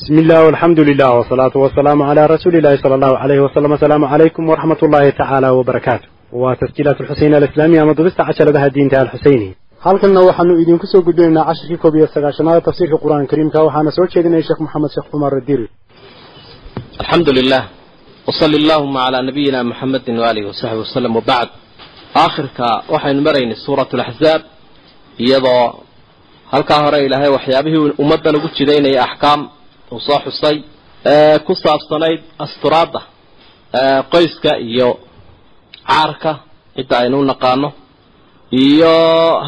bismi illah alxamdu lilah wsalaatu wasalaamu calaa rasuulillahi sala allahu alayhi wasalam asalaamu calaykum waraxmat ullaahi tacaala wabarakaatu waa tasjiilaat alxuseyn alislaamiya ama dubista casharadaha diinta alxuseyniya halkanna waxaanu idiinku soo gudbinaynaa cashirkii koob iyo sagaashanaada tafsiirka qur'aanka kariimka. Waxaana soo jeedinaya sheekh maxamed sheekh cumar radiri alxamdu lilah wsali allahuma calaa nabiyina muxamedin waaalihi wasaxbi wasalam wabacd aakhirka waxaynu maraynay suurat laxzaab iyadoo halkaa hore ilaahay waxyaabihii ummadda lagu jidaynaya axkaam uu soo xusay ku saabsanayd asturaadda qoyska iyo caarka cidda aynu naqaano. Iyo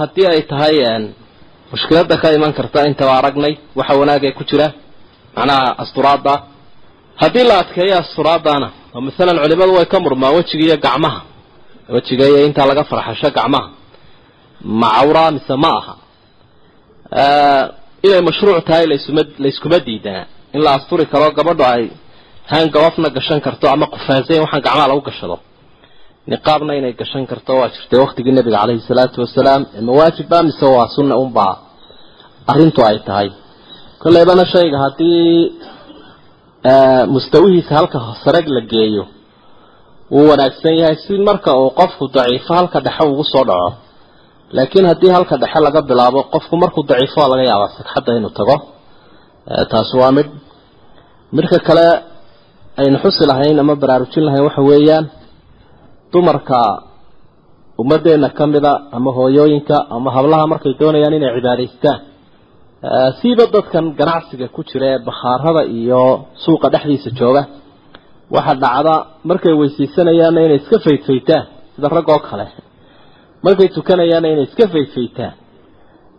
haddii ay tahay mushkiladda ka iman karta intaba aragnay waxa wanaag ee ku jira macnaha asturaadda. Haddii la adkeeyo asturaadana oo masalan culimadu way ka murmaan wejiga iyo gacmaha. Wejiga iyo intaa laga farxasho gacmaha. Ma cawraa mise ma aha. Inay mashruuc tahay laysuma layskuma diidanaa in la asturi karo gabadho ay hangabafna gashan karto ama qufaasayn waxaan gacmaha lagu gashado. Niqaabna inay gashan karto waa jirtay waktigii nabiga caleyhi salaatu wasalaam. Ma waajibba mise waa sunna unbaa arrintu ay tahay. Kollaybana shayga haddii mustawihiisa halka sare la geeyo wuu wanaagsan yahay si marka uu qofku daciifo halka dhexe ugu soo dhaco. Laakiin haddii halka dhexe laga bilaabo qofku markuu daciifo waa laga yaabaa sagxadda inuu tago taasi waa midh midhka kale aynu xusi lahayn ama baraarujin lahayn waxa weeyaan dumarka ummaddeena ka mida ama hooyooyinka ama hablaha markay doonayaan inay cibaadaystaan. Siiba dadkan ganacsiga ku jira ee bakhaarada iyo suuqa dhexdiisa jooga. Waxaa dhacda markay weysaysanayaan inay iska faydfaytaan sida rag oo kale. Markay tukanayaanna inay iska faydfaytaan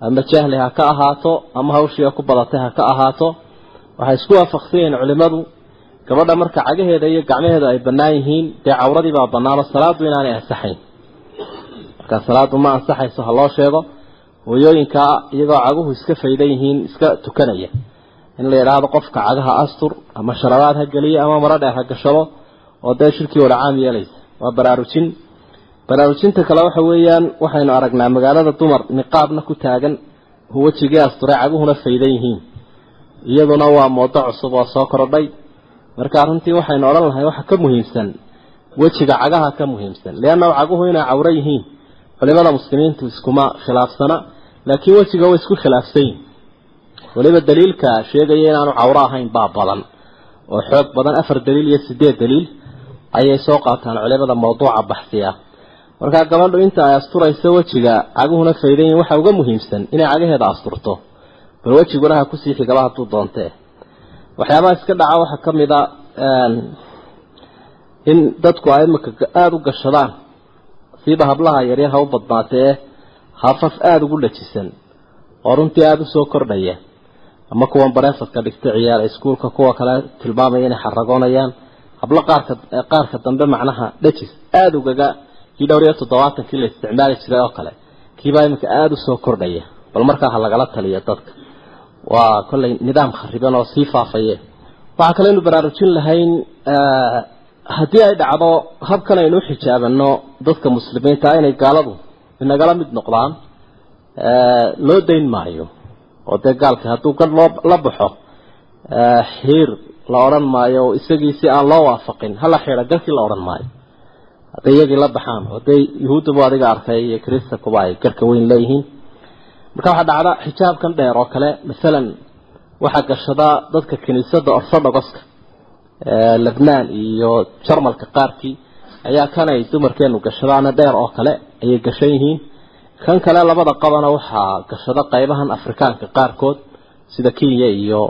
ama jahli ha ka ahaato ama hawshii ku badatay ha ka ahaato. Waxay isku waafaqsan yihiin culimadu. Gabadha marka cagaheeda iyo gacmaheeda ay bannaan yihiin dee cawradii baa bannaano salaadu inaanay ansaxayn. Marka salaadu ma ansaxayso ha loo sheego hooyooyinkaa iyagoo caguhu iska faydan yihiin iska tukanaya. In la yidhaahdo qofka cagaha astur ama sharabaad ha geliyo ama maro dheer ha gashado oo dee shirkii wada caam yeelaysa. Waa baraarujin baraarujinta kale waxa weeyaan waxaynu aragnaa magaalada dumar niqaabna ku taagan wejigii asturay caguhuna faydan yihiin. Iyaduna waa moodo cusub oo soo korodhay. Marka runtii waxaynu odhan lahay waxa ka muhiimsan wejiga cagaha ka muhiimsan. Leannahu caguhu inay cawro yihiin culimada muslimiintu iskuma khilaafsana laakiin wejiga way isku khilaafsan yihiin weliba daliilka sheegaya inaanu cawro ahayn baa badan oo xoog badan afar daliil iyo sideed daliil ayay soo qaataan culimada mawduuca baxsiya markaa gabadhu inta ay asturayso wejiga caguhuna faydan waxa uga muhiimsan inay cagaheeda asturto. Bal wejiguna ha ku sii xigaba hadduu doontee. Waxyaabaha iska dhaca waxaa ka mid a in dadku ay imika aada u gashadaan. Siiba hablaha yaryar ha u badnaatee hafaf aada ugu dhajisan oo runtii aada u soo kordhaya. Ama kuwan bareefadka dhigta ciyaara iskuulka kuwa kale tilmaamaya inay xaragoonayaan hablo qaarka qaarka dambe macnaha dhajis aada ugaga kii dhowr iyo toddobaatankii la isticmaali jiray oo kale kiibaa iminka aada u soo kordhaya bal markaa ha lagala taliyo dadka. Waa kollay nidaam khariban oo sii faafaye waxaa kaleynu baraarujin lahayn haddii ay dhacdo habkan aynu uxijaabano dadka muslimiinta inay gaaladu inagala mid noqdaan loo dayn maayo. Oo dee gaalka hadduu gadh loo la baxo xiir la odhan maayo isagii si aan loo waafaqin hala xiida garhkii la odhan maayo hadday iyagii la baxaan dee yuhuuddabu adiga arkay iyo kristankuba ay garhka weyn leeyihiin. Marka waxaa dhacda xijaabkan dheer oo kale masalan waxaa gashadaa dadka kiniisadda orthodogoska lebnaan iyo jarmalka qaarkii ayaa kanay dumarkeenu gashadaana dheer oo kale ayay gashan yihiin. Kan kale labada qabana waxaa gashada qaybahan afrikaanka qaarkood sida kenya iyo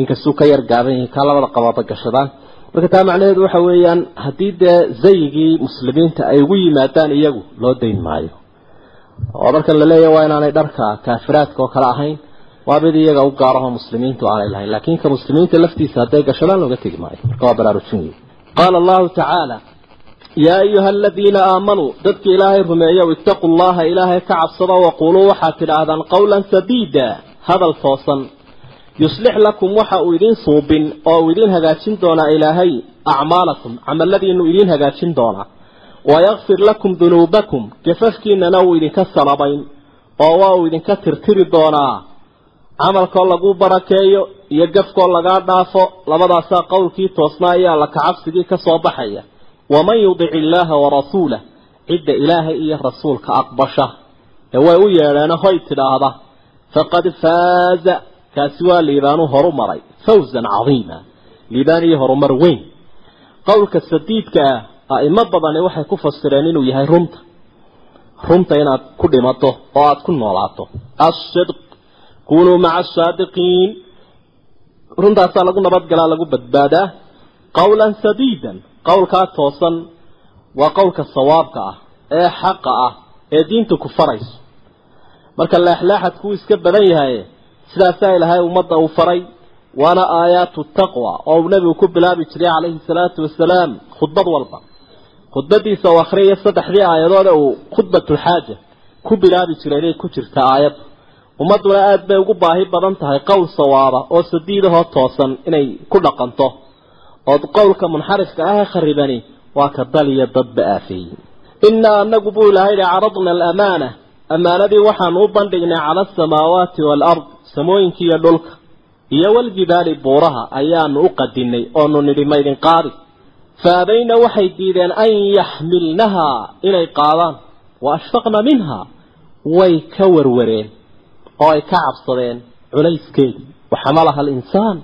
inkastuu ka yar gaaban yihiin kaa labada qababa gashadaan marka taa macnaheedu waxa weeyaan haddii dee zayigii muslimiinta ay ugu yimaadaan iyagu loo dayn maayo. Oo marka la leeyahy waa inaanay dharka kaafiraadka oo kale ahayn waa mid iyaga u gaaraho muslimiintu aanay lahayn. Laakiin ka muslimiinta laftiisa hadday gashadaan looga tegi maayo. Marka waa baraarujin wey qaala allahu tacaala yaa ayuha aladiina aamanuu dadki ilaahay rumeeyow ittaquu llaha ilaahay ka cabsado waquuluu waxaad tidhaahdaan qawlan sadiida hadal toosan yuslix lakum waxa uu idiin suubin oo uu idiin hagaajin doonaa ilaahay acmaalakum camaladiinu idiin hagaajin doonaa. Wayakfir lakum dunuubakum gafafkiinana wuu idinka salabayn oo waa uu idinka tirtiri doonaa. Camalkoo lagu barakeeyo iyo gafkoo lagaa dhaafo labadaasaa qowlkii toosnaa iyo alla kacabsigii ka soo baxaya. Waman yudic illaaha warasuulah cidda ilaahay iyo rasuulka aqbasha. Ee way u yeedheeno hoy tidhaahda faqad faaza kaasi waa liibaanu horu maray fawzan cadiima. Liibaan iyo horumar weyn. Qowlka sadiidka ah a'imo badani waxay ku fasireen inuu yahay runta. Runta inaad ku dhimato oo aada ku noolaato. Asidq kunuu maca asaadiqiin runtaasaa lagu nabadgalaa lagu badbaadaa. Qowlan sadiidan qowlkaa toosan waa qowlka sawaabka ah ee xaqa ah ee diinta ku farayso. Marka leexleexadku uu iska badan yahay sidaasaa ilaahay ummadda uu faray waana aayaatu taqwa oo uu nebigu ku bilaabi jiray calayhi salaatu wasalaam khudbad walba. Khudbadiisa uu akhriyaya saddexdii aayadoode uu khudbatulxaaja ku bilaabi jiray inay ku jirta aayadda ummadduna aada bay ugu baahi badan tahay qowl sawaaba oo sadiidahoo toosan inay ku dhaqanto. Ood qowlka munxarifka ah kharibani waa ka dal iyo dadba aafeeyey innaa anagu buu ilaahay yihi caradna alamaana ammaanadii waxaanu u bandhignay cala asamaawaati waalard samooyinka iyo dhulka iyo waljibaali buuraha ayaanu u qadinay oonu nidhi maydin qaadi. Fa abayna waxay diideen an yaxmilnahaa inay qaadaan wa ashfaqna minha way ka warwareen oo ay ka cabsadeen culayskeedii waxamalaha alinsaan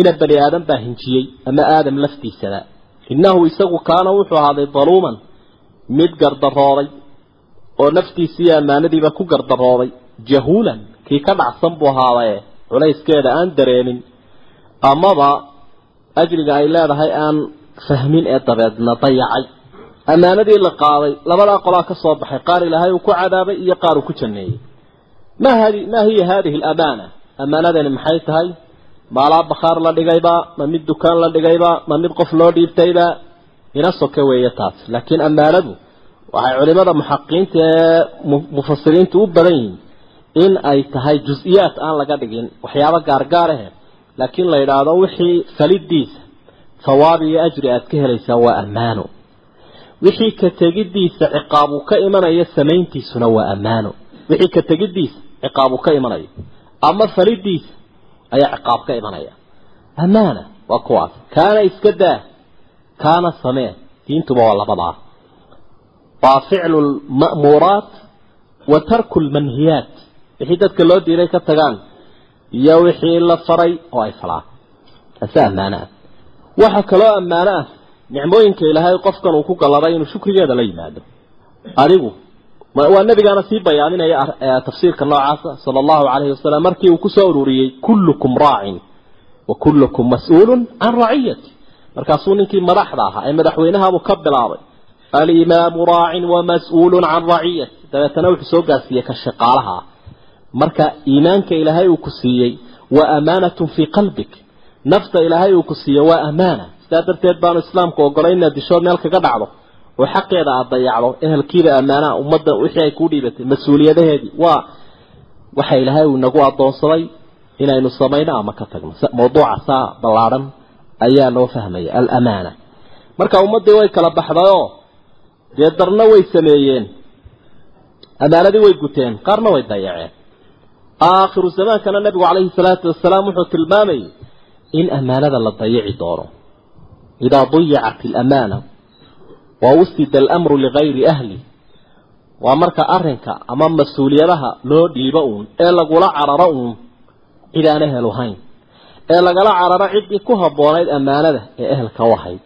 ina bani aadam baa hinjiyey ama aadam laftiisana. Innahu isagu kaana wuxuu ahaaday daluuman mid gardarooday oo naftiisiiyo ammaanadiiba ku gardarooday jahuulan kii ka dhacsan buu ahaadae culayskeeda aan dareemin amaba ajriga ay leedahay aan fahmin ee dabeedna dayacay. Ammaanadii la qaaday labadaa qolaa ka soo baxay qaar ilaahay uu ku cadaabay iyo qaar uu ku janneeyey. Ma hadi ma hiya hadihi alamaana ammaanadani maxay tahay? Maalaa bakhaar la dhigayba ma mid dukaan la dhigayba ma mid qof loo dhiibtayba ina soke weeye taas. Laakiin ammaanadu waxay culimada muxaqiqiinta ee mufasiriintu u badan yihiin in ay tahay jus-iyaat aan laga dhigin waxyaabo gaargaar ahe. Laakiin la yidhaahdo wixii falidiisa hawaab iyo ajri aad ka helaysaa waa ammaano. Wixii ka tegidiisa ciqaab uu ka imanayo samayntiisuna waa ammaano. Wixii ka tegidiisa ciqaab uu ka imanayo ama falidiisa ayaa ciqaab ka imanaya. Amaana waa kuwaas. Kaana iska daa kaana samee diintuba waa labadaa waa ficlu lma'muuraat wa tarku lmanhiyaat wixii dadka loo diiday ka tagaan iyo wixii la faray oo ay falaan taase ammaano ah. Waxaa kaloo ammaano ah nicmooyinka ilaahay qofkan uu ku galladay inuu shukrigeeda la yimaado. Adigu waa nabigaana sii bayaaninaya tafsiirka noocaasa sala allahu calayhi wasalam markii uu ku soo ururiyey kullukum raacin wa kullukum mas'uulun can raciyati markaasuu ninkii madaxda ahaa ee madaxweynahabuu ka bilaabay alimaamu raacin wa mas'uulun can raciyati dabeetana wuxuu soo gaarsiiyey ka shaqaalaha. Ah marka iimaanka ilaahay uu ku siiyey waa amaanatun fii qalbik. Nafta ilaahay uu ku siiyey waa amaana. Sidaa darteed baanu islaamku ogolay inaad dishood meel kaga dhacdo oo xaqeeda aada dayacdo ehelkiida ammaanaha ummadda wixii ay kuu dhiibatay mas'uuliyadaheedii. Waa waxa ilaahay uu inagu addoonsaday inaynu samayno ama ka tagno. Mawduuca saa ballaadhan ayaa loo fahmaya alamaana. Marka ummaddii way kala baxdayoo dee darna way sameeyeen. Ammaanadii way guteen qaarna way dayaceen aakhiru zamaankana nabigu calayhi salaatu wasalaam wuxuu tilmaamayay in ammaanada la dayici doono. Idaa dayacat alamaana wa wusida alamru ligayri ahli waa marka arrinka ama mas'uuliyadaha loo dhiibo uun ee lagula cararo uun cid aan ehel ahayn ee lagala cararo ciddii ku habboonayd ammaanada ee ehelka u ahayd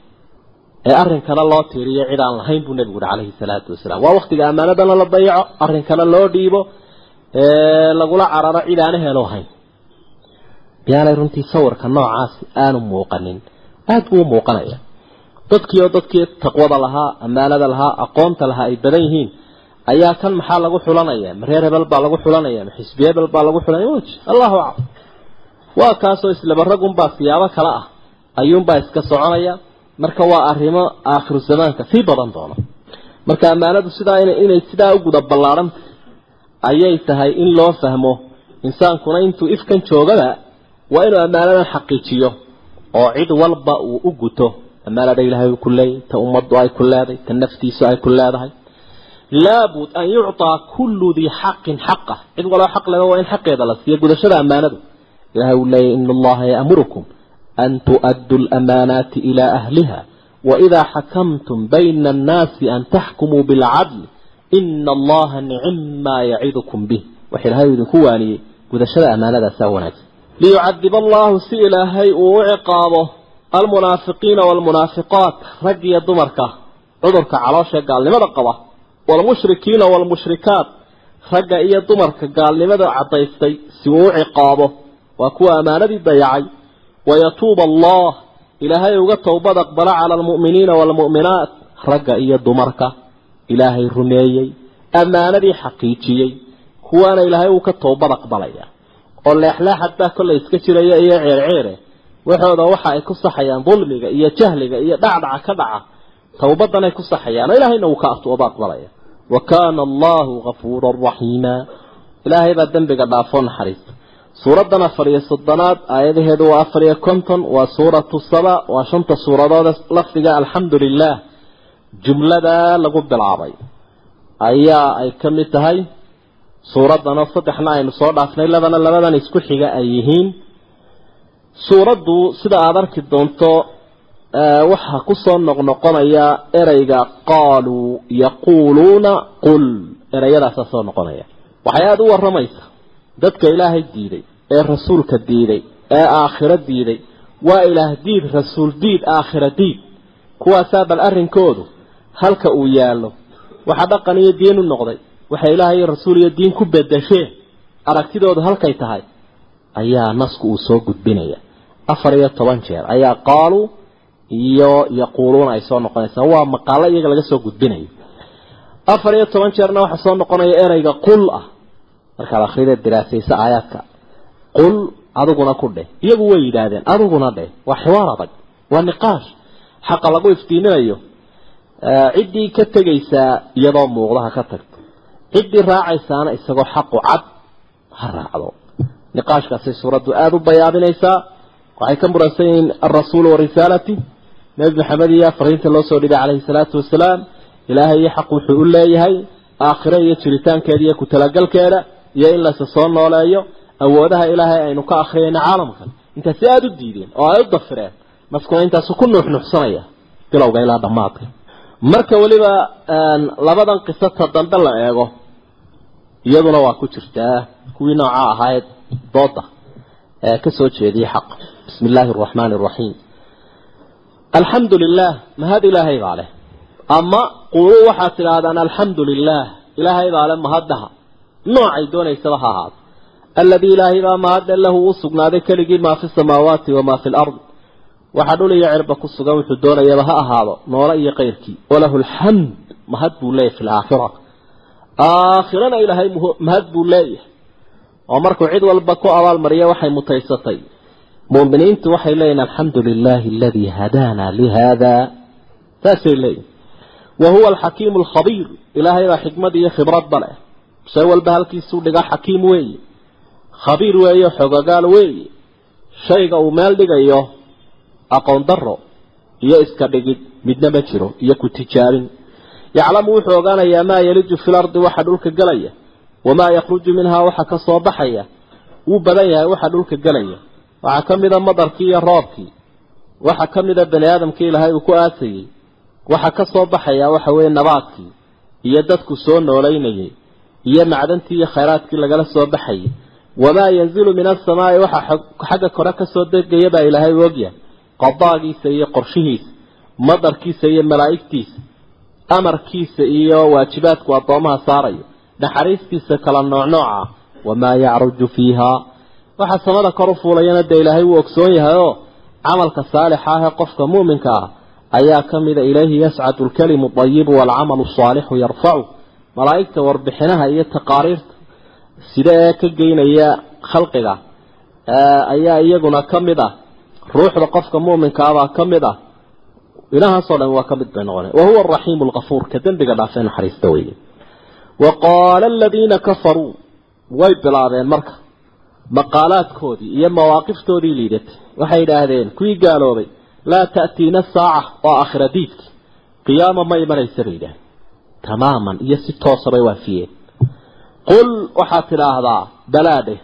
ee arrinkana loo tiiriyo cid aan lahayn buu nebigu uhi calayhi salaatu wasalaam. Waa waktiga ammaanadana la dayaco arrinkana loo dhiibo ee lagula cararo cid aan ehel u ahayn miyaanay runtii sawirka noocaasi aanu muuqanin? Aada buu muuqanaya. Dadkii oo dadkii taqwada lahaa ammaanada lahaa aqoonta lahaa ay badan yihiin ayaa kan maxaa lagu xulanaya? Ma reer hebel baa lagu xulanaya? Ma xisbi hebel baa lagu xulanaya? Wj allahu aclam. Waa kaasoo islaba ragunbaa siyaabo kale ah. Ayuunbaa iska soconaya marka waa arrimo aakhiru zamaanka sii badan doono. Marka ammaanadu sidaa inay sidaa u guda ballaadhanta ayay tahay in loo fahmo insaankuna intuu ifkan joogaba waa inuu ammaanadan xaqiijiyo oo cid walba uu u guto. Ammaanada ilaahay uu ku leeyahy ta ummaddu ay ku leedahay ta naftiisu ay ku leedahay. Laabud an yucطaa kullu dii xaqin xaqah cid waloo xaq leba waa in xaqeeda la siiyo gudashada ammaanadu. Ilahay uu leeyahy ina allaha ya'murukum an tu'addu lamaanaati ilaa ahliha waidaa xakamtum bayna annaasi an taxkumuu bilcadl ina allaha nicim maa yacidukum bih waxa ilahay uu idinku waaniyey gudashada ammaanadaasaa wanaagsan liyucadib allahu si ilaahay uu u ciqaabo almunaafiqiina waalmunaafiqaat rag iyo dumarka cudurka calooshae gaalnimada qaba waalmushrikiina waalmushrikaat ragga iyo dumarka gaalnimada caddaystay si uu u wayatuuba allah ilaahay uga towbad aqbala cala almu'miniina waalmu'minaat ragga iyo dumarka ilaahay rumeeyey ammaanadii xaqiijiyey kuwaana ilaahay uu ka towbad aqbalaya oo leexleexad baa kollay iska jiraya iyo ceerceere waxooda waxa ay ku saxayaan dulmiga iyo jahliga iyo dhacdhaca ka dhaca towbadanay ku saxayaan ilaahayna uu ka tooba aqbalaya wa kaana suuraddan afar iyo soddonaad aayadaheedu waa afar iyo konton waa suuratu saba waa shanta suuradood lafdiga alxamdu lilah jumladaa lagu bilaabay ayaa ay ka mid tahay suuraddanoo saddexna aynu soo dhaafnay labana labadan isku xiga ay yihiin. Suuraddu sida aada arki doonto waxaa ku soo noqnoqonaya ereyga qaaluu yaquuluuna qul ereyadaasaa soo noqonaya. Waxay aada u warramaysa dadka ilaahay diiday ee rasuulka diiday ee aakhiro diiday waa ilaah diid rasuul diid aakhiro diid. Kuwaasaa bal arrinkoodu halka uu yaallo. Waxa dhaqan iyo diin u noqday waxay ilaahay iyo rasuul iyo diin ku bedesheen aragtidoodu halkay tahay ayaa nasku uu soo gudbinaya. Afar iyo toban jeer ayaa qaaluu iyo yaquuluuna ay soo noqonaysaa. Waa maqaalo iyaga laga soo gudbinayo. Afar iyo toban jeerna waxaa soo noqonaya ereyga qul ah markaad akrida diraasaysa aayaadka qul adiguna ku dheh. Iyagu way yidhaahdeen adiguna dheh. Waa xiwaar adag waa niqaash. Xaqa lagu iftiiminayo ciddii ka tegaysaa iyadoo muuqdaha ka tagto. Ciddii raacaysaana isagoo xaqu cad ha raacdo. Niqaashkaasay suuraddu aada u bayaabinaysaa waxay ka muransan yihiin alrasuulu wa risaalati nebi maxamed iyo fariinta loo soo dhibay calayhi salaatu wasalaam ilaahay iyo xaq wuxuu u leeyahay aakhire iyo jiritaankeeda iyo ku-talagalkeeda iyo in lase soo nooleeyo awoodaha ilaahay aynu ka akhriyayna caalamkan. Intaasi aada u diideen oo ay u dafireen naskuna intaasu ku nuuxnuuxsanaya bilowga ilaa dhammaadka. Marka weliba labadan qisata dambe la eego iyaduna waa ku jirtaa kuwii nooca ahayd dooda ee ka soo jeediyey xaq. Bismi illaahi araxmaani araxiim alxamdu lilah mahad ilaahay baa leh. Ama quluu waxaad tidhaahdaan alxamdu lilah ilaahay baa leh mahaddaha noocay doonaysaba ha ahaato. Alladii ilaahay baa mahadle lahu u sugnaaday keligii maa fi samaawaati wamaa fi lard waxaa dhul iyo cirba ku sugan wuxuu doonayaba ha ahaado noole iyo kayrkii walahu alxamd mahad buu leeyahy fi laakhira aakhirana ilaahay mahad buu leeyahay. Oo markuu cid walba ku abaalmariya waxay mutaysatay. Muuminiintu waxay leeyihiin alxamdu lilaahi aladii hadaana lihada saasay leeyihiin wa huwa alxakiimu alkhabiir ilaahay baa xikmad iyo khibradba leh shay walba halkiisuu dhigaa xakiim weeye khabiir weeye xogagaal weeye shayga uu meel dhigayo aqoon daro iyo iska dhigid midna ma jiro iyo ku tijaabin yaclamu wuxuu ogaanayaa maa yaliju fi lardi waxa dhulka gelaya wamaa yakhruju minhaa waxa ka soo baxaya? Wuu badan yahay waxa dhulka gelaya waxaa ka mida madarkii iyo roobkii. Waxaa ka mida bani aadamkii ilaahay uu ku aasayey waxa ka soo baxaya waxa weeye nabaadkii iyo dadku soo noolaynayay iyo macdantii iyo khayraadkii lagala soo baxayay wamaa yanzilu min asamaai waxa xagga kore ka soo degaya baa ilaahay ogyahay. Qadaagiisa iyo qorshihiisa madarkiisa iyo malaa'igtiisa amarkiisa iyo waajibaadku addoomaha saarayo. Naxariistiisa kala noocnooca wamaa yacruju fiiha. Waxa samada kor u fuulayana dee ilaahay wuu ogsoon yahay oo camalka saalixa ah ee qofka muuminka ah ayaa ka mida ilayhi yascadu alkalimu ayibu waalcamalu asaalixu yarfacu malaa'igta warbixinaha iyo taqaariirta sida ee ka geynaya khalqiga ayaa iyaguna ka mid ah. Ruuxda qofka muuminkaabaa ka mid ah. Ilahaasoo dhan waa ka mid bay noqona wahuwa araxiimu alkafuur ka dembiga dhaafee naxariista weye wa qaala aladiina kafaruu way bilaabeen marka. Maqaalaadkoodii iyo mawaaqiftoodii liidatay waxay yidhaahdeen kuwii gaaloobay laa ta'tiina saaca oo aakhira diidki. Qiyaama ma imanaysa bay yidhahdeen tamaaman iyo si toosa bay waafiyeen qul waxaad tidhaahdaa balaa dheh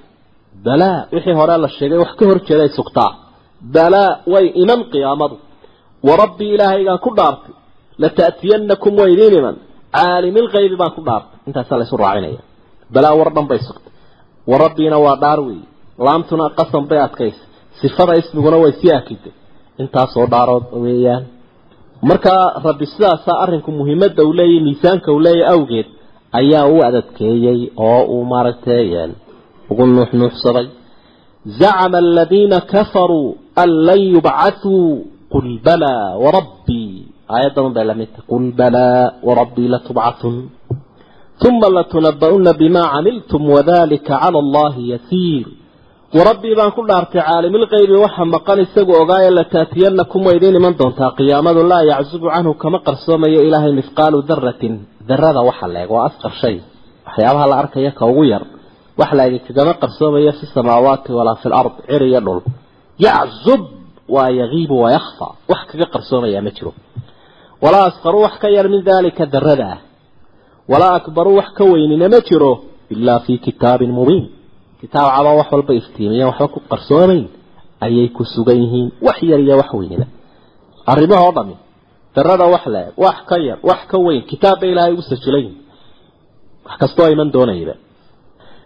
balaa wixii hore la sheegay wax ka hor jeeday sugtaa balaa way iman qiyaamadu warabbii ilaahaygaan ku dhaartay lata'tiyanakum waa idiin iman caalimilkaybi baan ku dhaartay intaasaa laysu raacinaya balaa war dhan bay sugtay warabbiina waa dhaar weeye laamtuna qasam bay adkaysa sifada ismiguna way sii akiday intaasoo dhaarood weeyaan markaa rabbi sidaasaa arrinku muhiimadda uu leeyahy miisaanka uu leeyahy awgeed ayaa u adadkeeyey oo uu maaragtay ugu nuuxnuuxsaday zacama aladiina kafaruu an lan yubcathuu qul balaa warabbii aayaddadan bay la mid tahay qul balaa warabbii latubcathun uma latunaba'una bima camiltum wadalika cala allahi yasiir warabbii baan ku dhaartay caalimilkaybi waxa maqan isagu ogaaye lataatiyanakum way idiin iman doontaa. Qiyaamadu laa yaczubu canhu kama qarsoomayo ilaahay mithqaalu daratin darada waxa leeg waa asqar shay. Waxyaabaha la arkaya ka ugu yar. Wax la egi kagama qarsoomayo fi samaawaati walaa fi lard cir iyo dhul. Yaczub waa yagiibu wayakfa wax kaga qarsoomaya ma jiro. Walaa asqaru wax ka yar min dalika darada ah walaa akbaru wax ka weynina ma jiro ilaa fi kitaabin mubiin kitaab caba wax walba iftiimiyaan waxba ku qarsoomayn ayay ku sugan yihiin wax yar iyo wax weynina arrimahoo dhami darada wax leeg wax ka yar wax ka weyn kitaab bay ilaahay ugu sajilan yihiin wax kastoo iman doonayba.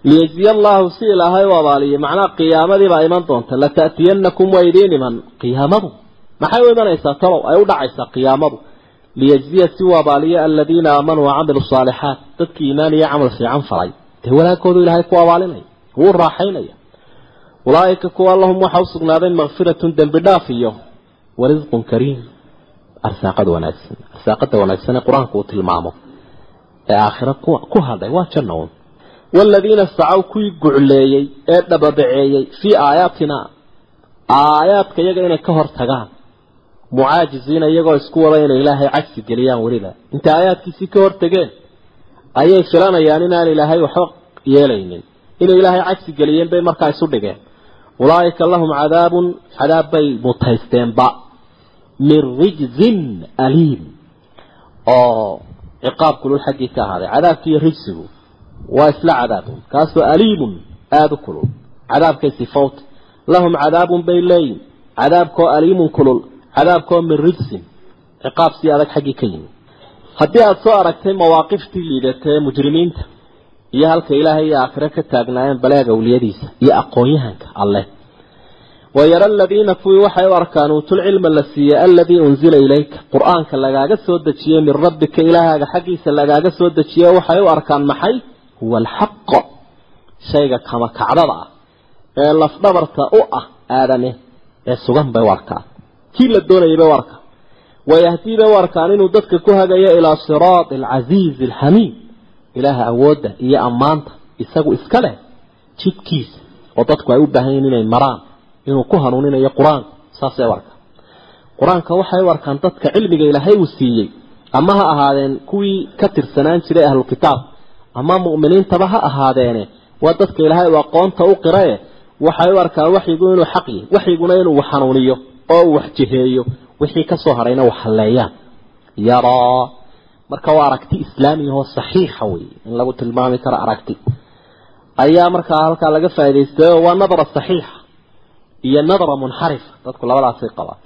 Liyajziya allahu si ilaahay u abaaliyay macnaha qiyaamadiibaa iman doonta lata'tiyanakum waa idiin iman. Qiyaamadu maxay u imanaysaa? Talow ay u dhacaysaa qiyaamadu. Liyajziya si u abaaliya aladiina aamanuu wacamiluu saalixaat dadkii iimaan iyo camal fiican falay. Dee walaagoodu ilaahay ku abaalinaya wuu raaxaynaya. Ulaaika kuwa lahum waxa u sugnaaday makfiratun dembi dhaaf iyo warisqun kariim. Arsaaqada wanaagsan arsaaqada wanaagsan ee qur'aanku uu tilmaamo. Ee aakhira ku hadhay waa janna un. Waaladiina sacaw kuwii gucleeyey ee dhababaceeyey fii aayaatina aayaadka iyaga inay ka hor tagaan. Mucaajiziina iyagoo isku wada inay ilaahay cagsi geliyaan weliba. Intay aayaadkiisii ka hor tageen ayay filanayaan inaan ilaahay waxba yeelaynin inay ilaahay cagsi geliyeen bay markaa isu dhigeen. Ulaaika lahum cadaabun cadaab bay mutaysteenba. Min rijzin aliim. Oo ciqaab kulul xaggii ka ahaaday cadaabki iyo rijsigu waa isla cadaabun. Kaasoo aliimun aada u kulul. Cadaabkay sifowta lahum cadaabun bay leeyihiin cadaabkoo aliimun kulul cadaabkoo min rijsin ciqaab sii adag xaggii ka yimi haddii aada soo aragtay mawaaqiftii liidatee mujrimiinta iyo halka ilaahay iyo aakhire ka taagnaayeen baleeg awliyadiisa iyo aqoon-yahanka alleh wayara aladiina kuwii waxay u arkaan uutulcilma la siiyey aladii unzila ilayka. Qur'aanka lagaaga soo dejiyey min rabbika ilaahaaga xaggiisa lagaaga soo dejiye waxay u arkaan maxay? Huwa alxaq shayga kama kacdada ah ee lafdhabarta u ah aadame ee sugan bay u arkaan. Kii la doonayay bay u arkaan. Wayahdii bay u arkaan inuu dadka ku hagayo ilaa siraati alcasiizi alxamiid ilaaha awoodda iyo ammaanta isagu iska leh jidkiisa oo dadku ay u baahan yihiin inay maraan inuu ku hanuuninayo qur'aanka saasay u arkaan. Qur'aanka waxay u arkaan dadka cilmiga ilaahay uu siiyey ama ha ahaadeen kuwii ka tirsanaan jiray ahlukitaab ama mu'miniintaba ha ahaadeene waa dadka ilaahay uu aqoonta u qirae waxay u arkaan waxyigu inuu xaq yahy waxyiguna inuu wax oo uu wax jiheeyo wixii ka soo harayna wax halleeyaan yaraa marka waa aragti islaamiyahoo saxiixa wey in lagu tilmaami karo aragti. Ayaa markaa halkaa laga faa'idaystay oo waa nadra saxiixa iyo nadra munxarifa dadku labadaasay qabaan.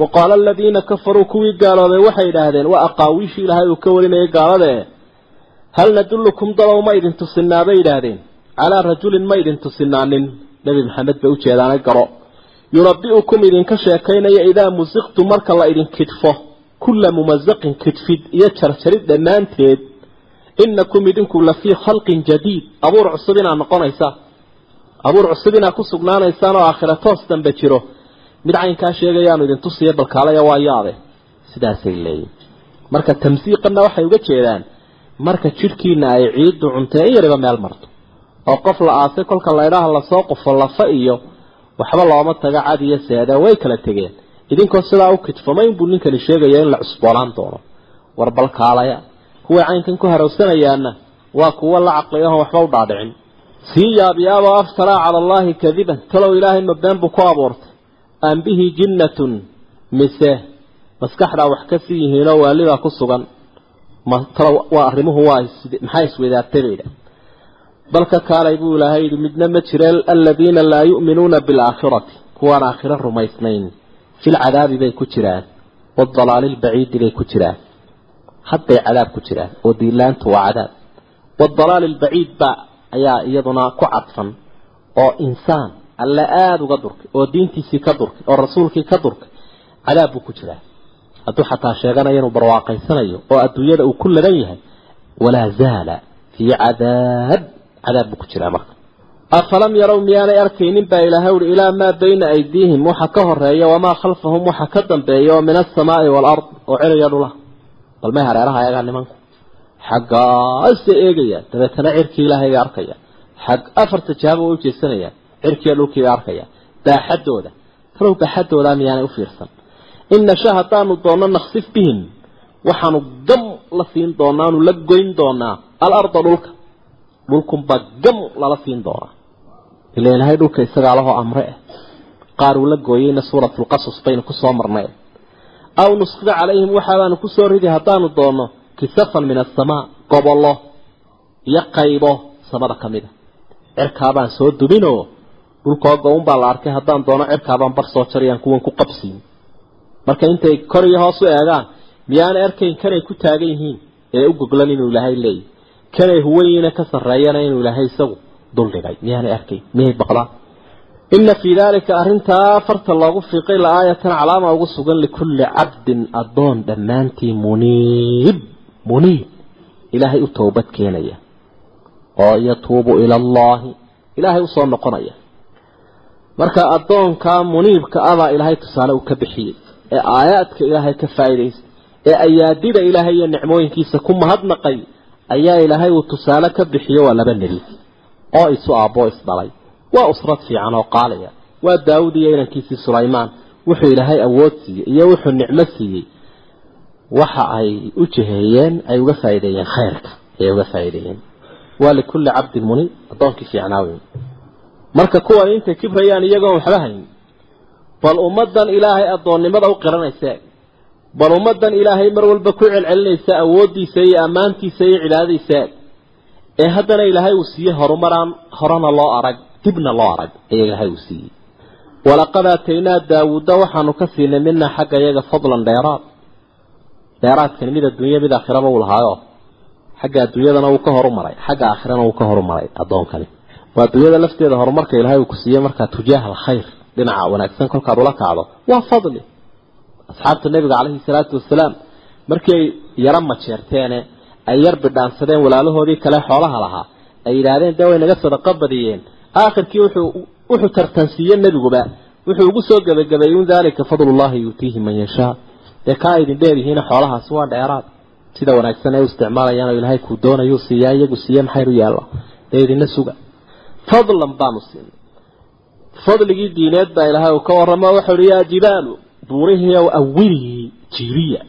Wa qaala aladiina kafaruu kuwii gaaloobay waxay idhaahdeen waa aqaawiishii ilaahay uu ka warinayay gaaladae hal nadullukum dalow ma idin tusinaa? Bay idhaahdeen calaa rajulin ma idin tusinaanin. Nebi maxamed bay ujeedaana garo. Yunabi'ukum idinka sheekaynaya idaa musiqtum marka la idin kidfo kulla mumazaqin kidfid iyo jarjarid dhammaanteed inakum idinku la fii khalqin jadiid abuur cusub inaad noqonaysaan abuur cusub inaad ku sugnaanaysaan oo aakhira toos dambe jiro mid caynkaa sheegayaanu idin tusiya balkaalaya waa yaabe sidaasay leeyihiin marka tamsiiqana waxay uga jeedaan marka jidhkiina ay ciiddu cuntee in yariba meel marto oo qof la aasay kolka laydhaha la soo qufo lafa iyo waxba looma taga cad iyo seeda way kala tegeen idinkoo sidaa u kidfamayn buu ninkani sheegaya in la cusboonaan doono. War balkaalaya kuway caynkan ku harowsanayaana waa kuwo la caqliyahoon waxba u dhaadhicin. Sii yaabiyaaboo aftaraa cala allaahi kadiban. Talow ilaahay ma been buu ku abuurtay. Aan bihi jinnatun mise maskaxdaa wax ka sii yihiinoo waalibaa ku sugan. Ma talo waa arrimuhu waa maxaa isweydaartay bay idhaah balka kaalay buu ilaahay yidhi midna ma jira aladiina laa yu'minuuna bilaakhirati kuwaan aakhiro rumaysnayn filcadaabi bay ku jiraan waadalaali lbaciidi bay ku jiraan. Hadday cadaab ku jiraan oo diilaantu waa cadaab. Waadalaali lbaciid ba ayaa iyaduna ku cadfan oo insaan alle aada uga durkay oo diintiisii ka durkay oo rasuulkii ka durkay cadaab buu ku jiraa. Hadduu xataa sheeganayo inuu barwaaqaysanayo oo adduunyada uu ku ladan yahay walaa zaala fii cadaab. Cadaab buu ku jiraa marka afalam yarow miyaanay arkaynin baa ilaahay uhi ilaa maa bayna aydiihim waxa ka horreeya wamaa khalfahum waxa ka dambeeya oo min alsamaai waalard oo celiya dhula bal may hareeraha ayagaa nimanku xaggaasay eegayaan dabeetana cirkii ilaahay bay arkayaan xag afarta jaaba way ujeesanayaan cirkiiyo dhulkii bay arkayaan baaxadooda talow baaxadooda miyaanay u fiirsan in nasha haddaanu doonno naksif bihim waxaanu gam la siin doonaa aanu la goyn doonaa alarda dhulka dhulkunbaa gam lala siin doonaa ila ilaahay dhulka isagaa lahoo amre. Ah qaar uu la gooyeyna suuratulqasas baynu ku soo marnay. Aw nusqida calayhim waxaabaanu ku soo ridi haddaanu doonno kisafan min asamaa gobollo iyo qaybo samada ka mid a cirkaabaan soo dubinoo dhulkoo go-un baa la arkay haddaan doono cirkaabaan bar soo jarayaan kuwan ku qabsiin. Marka intay kor iyo hoos u eegaan miyaanay arkayn kanay ku taagan yihiin ee u goglan inuu ilaahay leeyahy kanay huwayiina ka sarreeyana inuu ilaahay isagu duldhigay miyaanay arkayn miyay baqdaan ina fii daalika arrintaa farta loogu fiiqay la-aayatan calaama ugu sugan likulli cabdin addoon dhammaantii muniib muniib ilaahay u towbad keenaya. Oo yatuubu ila allaahi. Ilaahay u soo noqonaya. Marka addoonkaa muniibka abaa ilaahay tusaale uu ka bixiyey. Ee aayaadka ilaahay ka faa'iidaystay ee ayaadida ilaahay iyo nicmooyinkiisa ku mahadnaqay ayaa ilaahay uu tusaale ka bixiyo waa laba nebi oo isu aabboo isdhalay. Waa usrad fiican oo qaalaya. Waa daawud iyo inankiisii sulaymaan. Wuxuu ilaahay awood siiyey iyo wuxuu nicmo siiyey. Waxa ay u jiheeyeen ay uga faa'iideeyeen khayrka. Ayay uga faa'iideeyeen. Waa likulli cabdin muniib addoonkii fiicnaa weyn marka kuwan intay kibrayaan iyagoon waxba hayn. Bal ummaddan ilaahay addoonnimada u qiranaysa. Bal ummaddan ilaahay mar walba ku celcelinaysa awooddiisa iyo ammaantiisa iyo cibaadadiisa ee haddana ilaahay uu siiyey horumaraan horena loo arag dibna loo arag ayaa ilaahay uu siiyey. Walaqad aataynaa daawuudda waxaanu ka siinay mina xagga iyaga fadlan dheeraad. Dheeraadkani mid adduunya mid aakhiraba uu lahaayo. Xagga adduunyadana wuu ka horumaray xagga aakhirana wuu ka horumaray addoonkani. Waa adduunyada lafteeda horumarka ilaahay uu ku siiyey markaa tujaaha alkhayr dhinaca wanaagsan kolkaad ula kacdo waa fadli. Asxaabta nebiga calayhi salaatu wasalaam markii ay yaro majeerteene ay yar bidhaansadeen walaalahoodii kale xoolaha lahaa ay yidhaahdeen dee way naga sadaqo badiyeen. Aakhirkii wuxuu wuxuu tartansiiye nebiguba wuxuu ugu soo gebagabeeyey un daalika fadlullahi yuutiihi man yashaa. Dee kaa idin dheeryihiina xoolahaasi waa dheeraad. Sida wanaagsan ay u isticmaalayaan oo ilaahay kuu doonayuu siiyaa iyagu siiye maxaynu yaalla dee idina suga. Fadlan baanu siinay fadligii diineed baa ilaahay uu ka warramo waxau uhi yaa jibaalu buurihii ow awilii jiiriya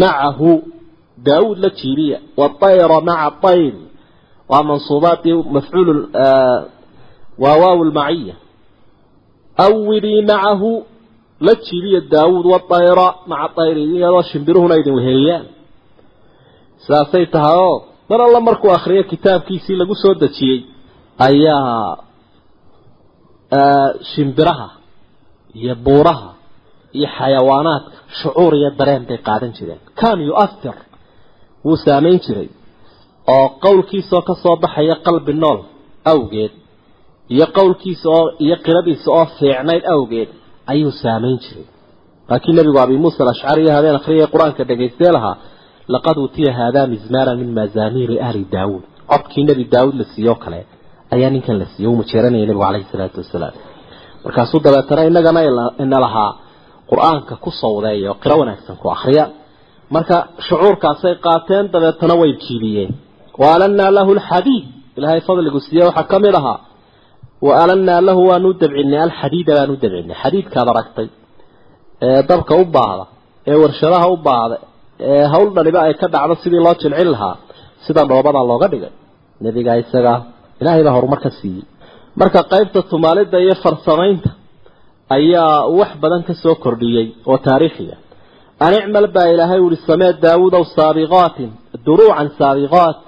macahu waayra maca ayr waa mansuubaadii mafcuul waa waaw lmaciya awilii macahu la jiiriya daawuud waayra maca ayri iyadoo shimbiruhuna idin weheliyaan sidaasay tahay oo mar alla markuu akriyo kitaabkiisii lagu soo dejiyey ayaa shimbiraha iyo buuraha iyo xayawaanaadka shucuur iyo dareen bay qaadan jireen kan yu'athir wuu saamayn jiray oo qowlkiisaoo ka soo baxaya qalbi nool awgeed iyo qowlkiisa oo iyo qiradiisa oo fiicnayd awgeed ayuu saamayn jiray. Laakiin nebigu abi muusa alashcari iyo habeen akhriyay qur'aanka dhagaystee lahaa laqad utiya haadaa mizmaara min mazaamiiri ahli daawuud. Codkii nebi daawuud la siiyoo kale ayaa ninkan la siiyey uu majeeranayay nebigu calayhi salaatu wasalaam. Markaasuu dabeetana innagana ina lahaa qur'aanka ku sawdeeya oo qiro wanaagsan ku akhriya marka shucuurkaasay qaateen dabeetana way jiibiyeen wa alannaa lahu alxadiid. Ilaahay fadligu siiye waxaa ka mid ahaa. Wa alannaa lahu waanu dabcinay alxadiida baanu dabcinay. Xadiidkaad aragtay ee dabka u baahda ee warshadaha u baahda ee hawl dhaliba ay ka dhacdo sidii loo jilcin lahaa sida dhoobada looga dhigay. Nebiga isaga ilaahay baa horumar ka siiyey. Marka qaybta tumaalida iyo farsamaynta ayaa wax badan ka soo kordhiyey oo taariikhiya an icmal baa ilaahay uhi samee daawudow saabiqaatin duruucan saabiqaat.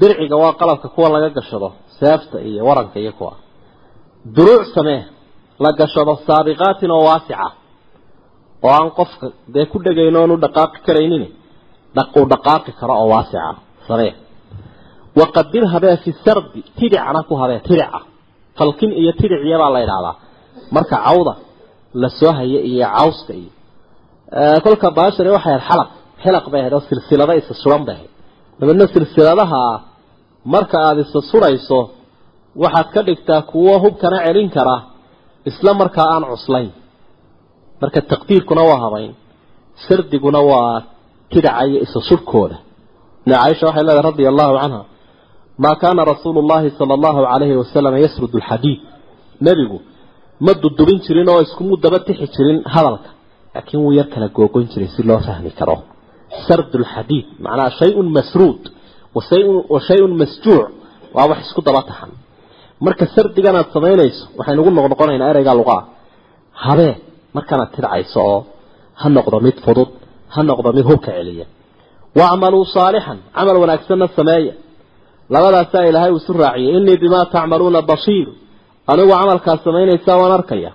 Dirciga waa qalabka kuwa laga gashado seefta iyo waranka iyo kuwa. Duruuc samee la gashado saabiqaatin oo waasica oo aan qofka dee ku dhegayn oonu dhaqaaqi karaynin uu dhaqaaqi karo oo waasica samee. Waqadir habee fi sardi tidicna ku habee tidica falkin iyo tidiciyabaa la idhahdaa marka cawda la soo haya iyo cawska iyo kolka baashani waxay ahayd xalaq. Xilaq bay ahayd oo silsilada isa suran bay ahayd. Dabeedna silsiladaha marka aada isa surayso waxaad ka dhigtaa kuwo hubkana celin kara isla markaa aan cuslayn. Marka taqdiirkuna waa habayn sardiguna waa tidaca iyo isa surkooda. Ibn caaisha waxay leedahay radia allahu canha maa kaana rasuulu llahi sala allahu calayhi wasalam yasrudu alxadiid nebigu ma dudubin jirin oo iskumu daba tixi jirin hadalka laakiin wuu yar kala googoyn jiray si loo fahmi karo. Sardu lxadiid macnaha shay-un masruud wa shay-un masjuuc waa wax isku daba taxan marka sardigan aad samaynayso waxaynugu noqnoqonaynaa ereygaa luqaa habee markanaad tidcayso oo ha noqdo mid fudud ha noqdo mid hubka celiya. Waacmaluu saalixan camal wanaagsanna sameeya. Labadaasaa ilaahay uu isu raaciyay innii bimaa tacmaluuna basiir anigu camalkaad samaynaysaa waan arkaya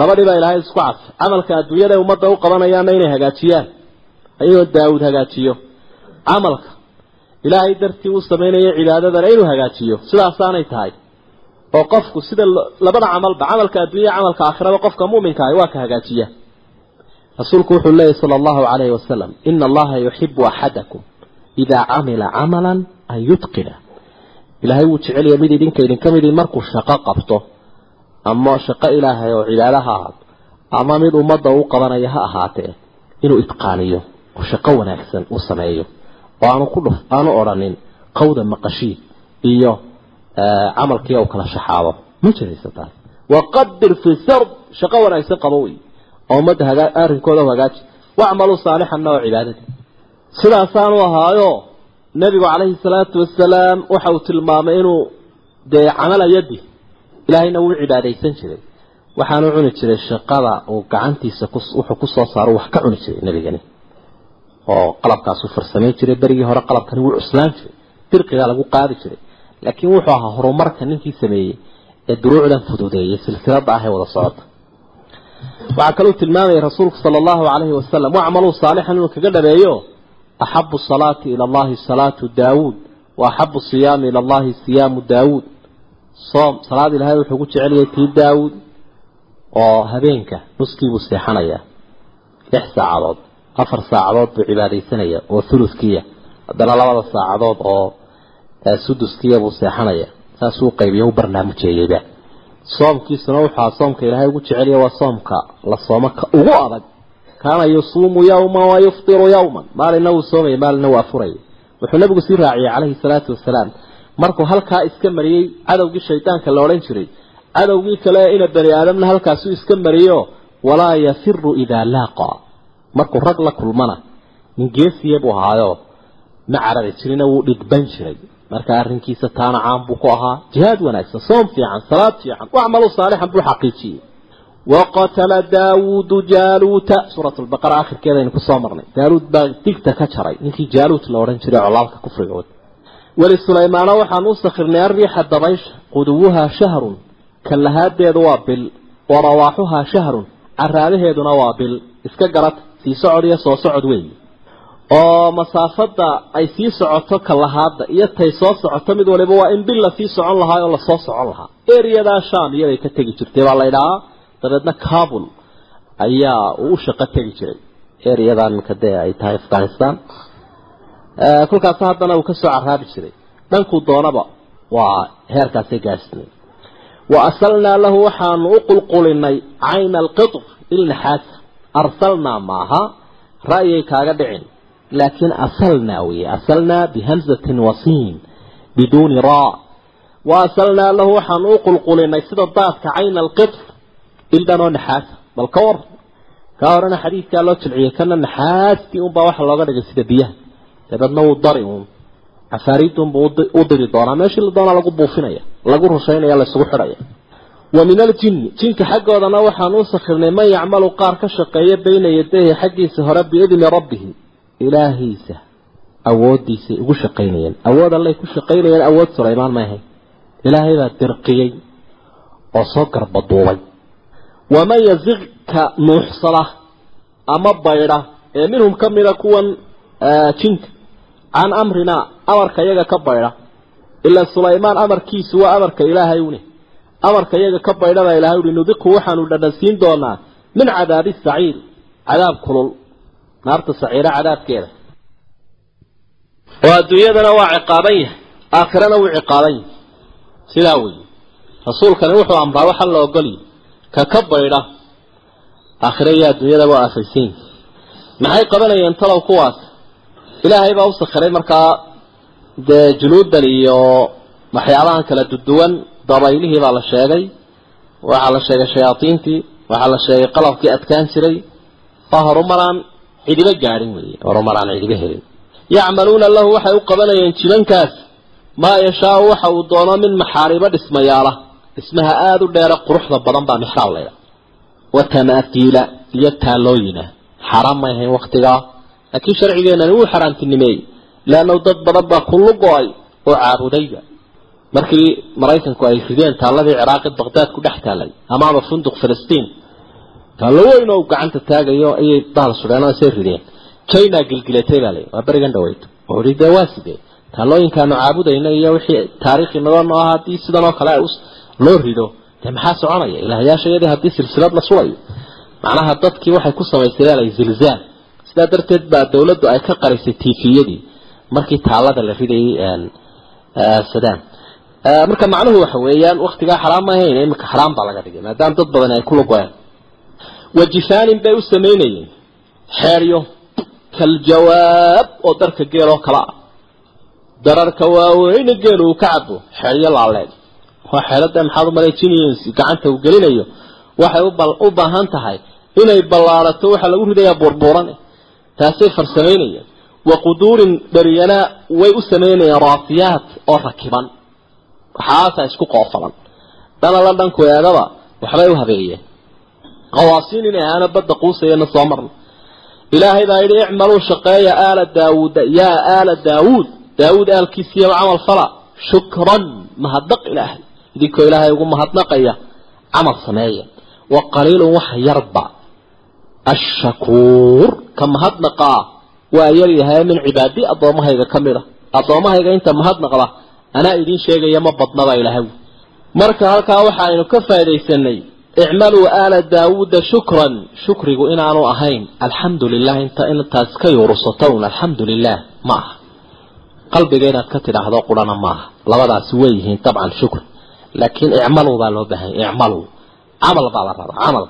labadhiibaa ilaahay isku cadfay camalka adduunyada ummadda u qabanayaana inay hagaajiyaan. Ayagoo daawud hagaajiyo. Camalka. Ilaahay dartii uu samaynayo cibaadadana inuu hagaajiyo. Sidaasaanay tahay. Oo qofku sida labada camalba camalka adduunya camalka aakhiraba qofka mu'minka ahi waa ka hagaajiya. Rasuulku wuxuu leeyahy sala allahu calayhi wasalam ina allaha yuxibu axadakum idaa camila camalan an yutqina. Ilaahay wuu jecelaya mid idinka idinka midii markuu shaqo qabto ama shaqo ilaahay oo cibaado ha ahaato ama mid ummadda u qabanaya ha ahaatee inuu itqaaniyo oo shaqo wanaagsan u sameeyo. Oo aanu ku dhuf aanu odhanin qawda maqashiid iyo camalkii u kala shaxaabo. Ma jiraysa taas. Waqadir fi sard shaqo wanaagsan qabo wey oo ummadda hagaa arrinkooda u hagaaji. Wacmaluu saalixanna oo cibaadadii sidaasaanu ahaayo nebigu calayhi salaatu wasalaam waxa uu tilmaamay inuu dee camala yadi ilaahayna wuu cibaadaysan jiray. Waxaanu cuni jiray shaqada uu gacantiisa wuxuu ku soo saaro wax ka cuni jiray nebigani. Oo qalabkaasuu farsamayn jiray berigii hore qalabkani wuu cuslaan jiray dirqigaa lagu qaadi jiray. Laakiin wuxuu ahaa horumarka ninkii sameeyey ee duruucdan fududeeyey silsilada ah wada socota. Waxaa kaluu tilmaamayay rasuulku sala allahu calayhi wasalam wacmaluu saalixan inuu kaga dhabeeyo? Axabu salaati ila allahi salaatu daawuud wa axabu siyaami ila allahi siyaamu daawuud soom salaad ilaahay wuxuu ku jeceliyay tii daawuud oo habeenka nuskiibuu seexanayaa lix saacadood afar saacadood buu cibaadaysanaya oo thuluthkiya haddana labada saacadood oo suduskiya buu seexanaya. Saasuu qaybiyo u barnaamujeeyeyba soomkiisuna wuxua soomka ilaahay ugu jeceliya waa soomka la soomo ka ugu adag. Kaana yusuumu yawman wa yuftiru yawman. Maalina wuu soomaya maalina waa furaya wuxuu nabigu sii raaciyey calayhi salaatu wasalaam markuu halkaa iska mariyey cadowgii shaydaanka la odhan jiray. Cadowgii kale ina bani aadamna halkaasuu iska mariyo walaa yafiru idaa laaqa. Markuu rag la kulmana nin geesiya buu ahaayo. Ma carari jirina wuu dhidban jiray. Marka arrinkiisa taana caan buu ku ahaa. Jihaad wanaagsan soom fiican salaad fiican wacmalu saalixan buu xaqiijiyey. Waqatala daawuudu jaaluuta suurat lbaqara akhirkeedaynu ku soo marnay. Jaaluud baa digta ka jaray ninkii jaaluut la odhan jiray colaalka kufriga wad weli sulaymaana waxaan u arriixa dabaysha. Quduwuhaa shahrun. Kallahaadeedu waa bil. Wa rawaaxuhaa shahrun. Caraadaheeduna waa bil. Iska garata sii socod iyo soo socod weyn. Oo masaafada ay sii socoto kalahaada iyo tay soo socoto mid waliba waa in bil la sii socon lahaa oo la soo socon lahaa. Eriyadaa sham iyaday ka tegi jirtay baa la ydhahaa dabeedna kabul ayaa uu shaqo tegi jiray. Eriyadan minka dee ay tahay afghanistan kolkaas haddana uu ka soo caraabi jiray. Dhankuu doonaba waa heerkaasay gaadhsinay wa asalnaa lahu waxaanu u qulqulinay cayna alqitr ilnaxaasa arsalnaa maaha ra'yay kaaga dhicin. Laakiin asalnaa weye asalnaa bihamzatin wasiin biduuni raa wa asalnaa lahu waxaanu u qulqulinay sida daadka cayna alqitr ildanoo naxaasa bal ka war kaa horena xadiidkaa loo jilciyey kana naxaastii unbaa waxa looga dhigay sida biyaha dabeedna wuu dari uun cafaariidunbuu u diri doonaa. Meeshii la doonaa lagu buufinaya lagu rushaynaya laysugu xidhaya. Wa min aljinni jinka xaggoodana waxaan u sakhirnay man yacmalu qaar ka shaqeeya bayna yadayhi xaggiisa hore biidni rabbihi ilaahiisa awooddiisay ugu shaqaynayeen. Awood allay ku shaqaynayeen awood sulaymaan ma ahayn ilaahay baa dirqiyey oo soo garbaduubay waman yasiq ka nuuxsada ama baydha ee minhum ka mida kuwan jinka can amrinaa amarka iyaga ka baydha ilaa sulaymaan amarkiisu waa amarka ilaahay une. Amarka iyaga ka baydhada ilahay uhi nudiqhu waxaanu dhadhansiin doonaa min cadaabi saciir cadaab kulul. Naarta saciira cadaabkeeda. Oo adduunyadana waa ciqaaban yahay aakhirana wuu ciqaaban yahay. Sidaa weeye rasuulkani wuxuu amraa waxa la ogolyi ka ka baydha aakhira iyo adduunyada waa aafaysan yihi maxay qabanayeen talow kuwaas ilaahay baa u markaa dee junuudan iyo waxyaabahan kala duduwan dabaylihii baa la sheegay waxaa la sheegay shayaadiintii waxaa la sheegay qalabkii adkaan jiray. Waa horumaraan cidibo gaadhin weeye horumaraan cidibo helin. Yacmaluuna lahu waxay u qabanayeen jibankaas maa yashaau waxa uu doono min maxaaribo dhismayaala. Dhismaha aada u dheere quruxda badan baa mixraab laydha wa tamaatiila iyo taalooyina. Xaaraan may ahayn waktigaa laakiin sharcigeenani wuu xaaraantinimeeyey leannahu dad badan baa kullu go'ay oo caabudayba markii maraykanku ay rideen taaladii ciraaqi baqdaad ku dhex taalay amaama funduq filistiin taallo weyn oo gacanta taagayo ayay bahal sudheen oo isay rideen. China gilgilatay baa lay waa berigan dhaweyd wuxuu hi dee waa sidee? Taalooyinkaanu caabudayna iyo wixii taariikhi naga noo ahaa haddii sidan oo kale loo rido dee maxaa soconaya? Ilaahyaashayadii haddii silsilad la sulayo. Macnaha dadkii waxay ku samaysteen zilzaal sidaa darteed baa dawladdu ay ka qarisay tifiyadii markii taalada la ridayay sadam marka macnuhu waxa weeyaan waktigaa xaraam ma ahayn imika xaraam baa laga dhigay maadaama dad badan ay kula go-een wajifaanin bay u samaynayeen. Xeeryo kaljawaab oo darka geel oo kale ah. Dararka waaweyne geel uu ka cabo xeeryo laaleed waa xeelada maxaad u maleejinayeen gacanta uu gelinayo. Waxay u baahan tahay inay ballaarato waxaa lagu ridayaa buurbuuran taasay farsamaynayeen. Wa quduurin dharyanaa way u samaynayeen raasiyaat oo rakiban. Waxaasaa isku qoofalan. Dana la dhanku eegaba waxbay u habeeyeen. Qawaasiin inay ahaana badda quusayana soo marna. Ilaahay baa yidhi icmaluu shaqeeya aala daawuuda yaa aala daawuud. Daawuud aalkiisiyaba camal fala shukran mahadnaq ilaahay. Idinkoo ilaahay ugu mahadnaqaya camal sameeya. Wa qaliilun waxa yarba ashakuur ka mahadnaqaa waa yaryahay min cibaadi addoommahayga ka mid a addoommahayga inta mahadnaqda anaa idiin sheegaya ma badnaba ilaahay marka halkaa waxa aynu ka faa'idaysanay icmaluu aala daawuuda shukran shukrigu inaanu ahayn alxamdu lilah inta intaas ka yuursato un alxamdu lilah ma aha qalbiga inaad ka tidhaahdo qurana maaha labadaasi way yihiin dabcan shukri laakiin icmaluu baa loo baahanya icmaluu camal baa la rabaa camal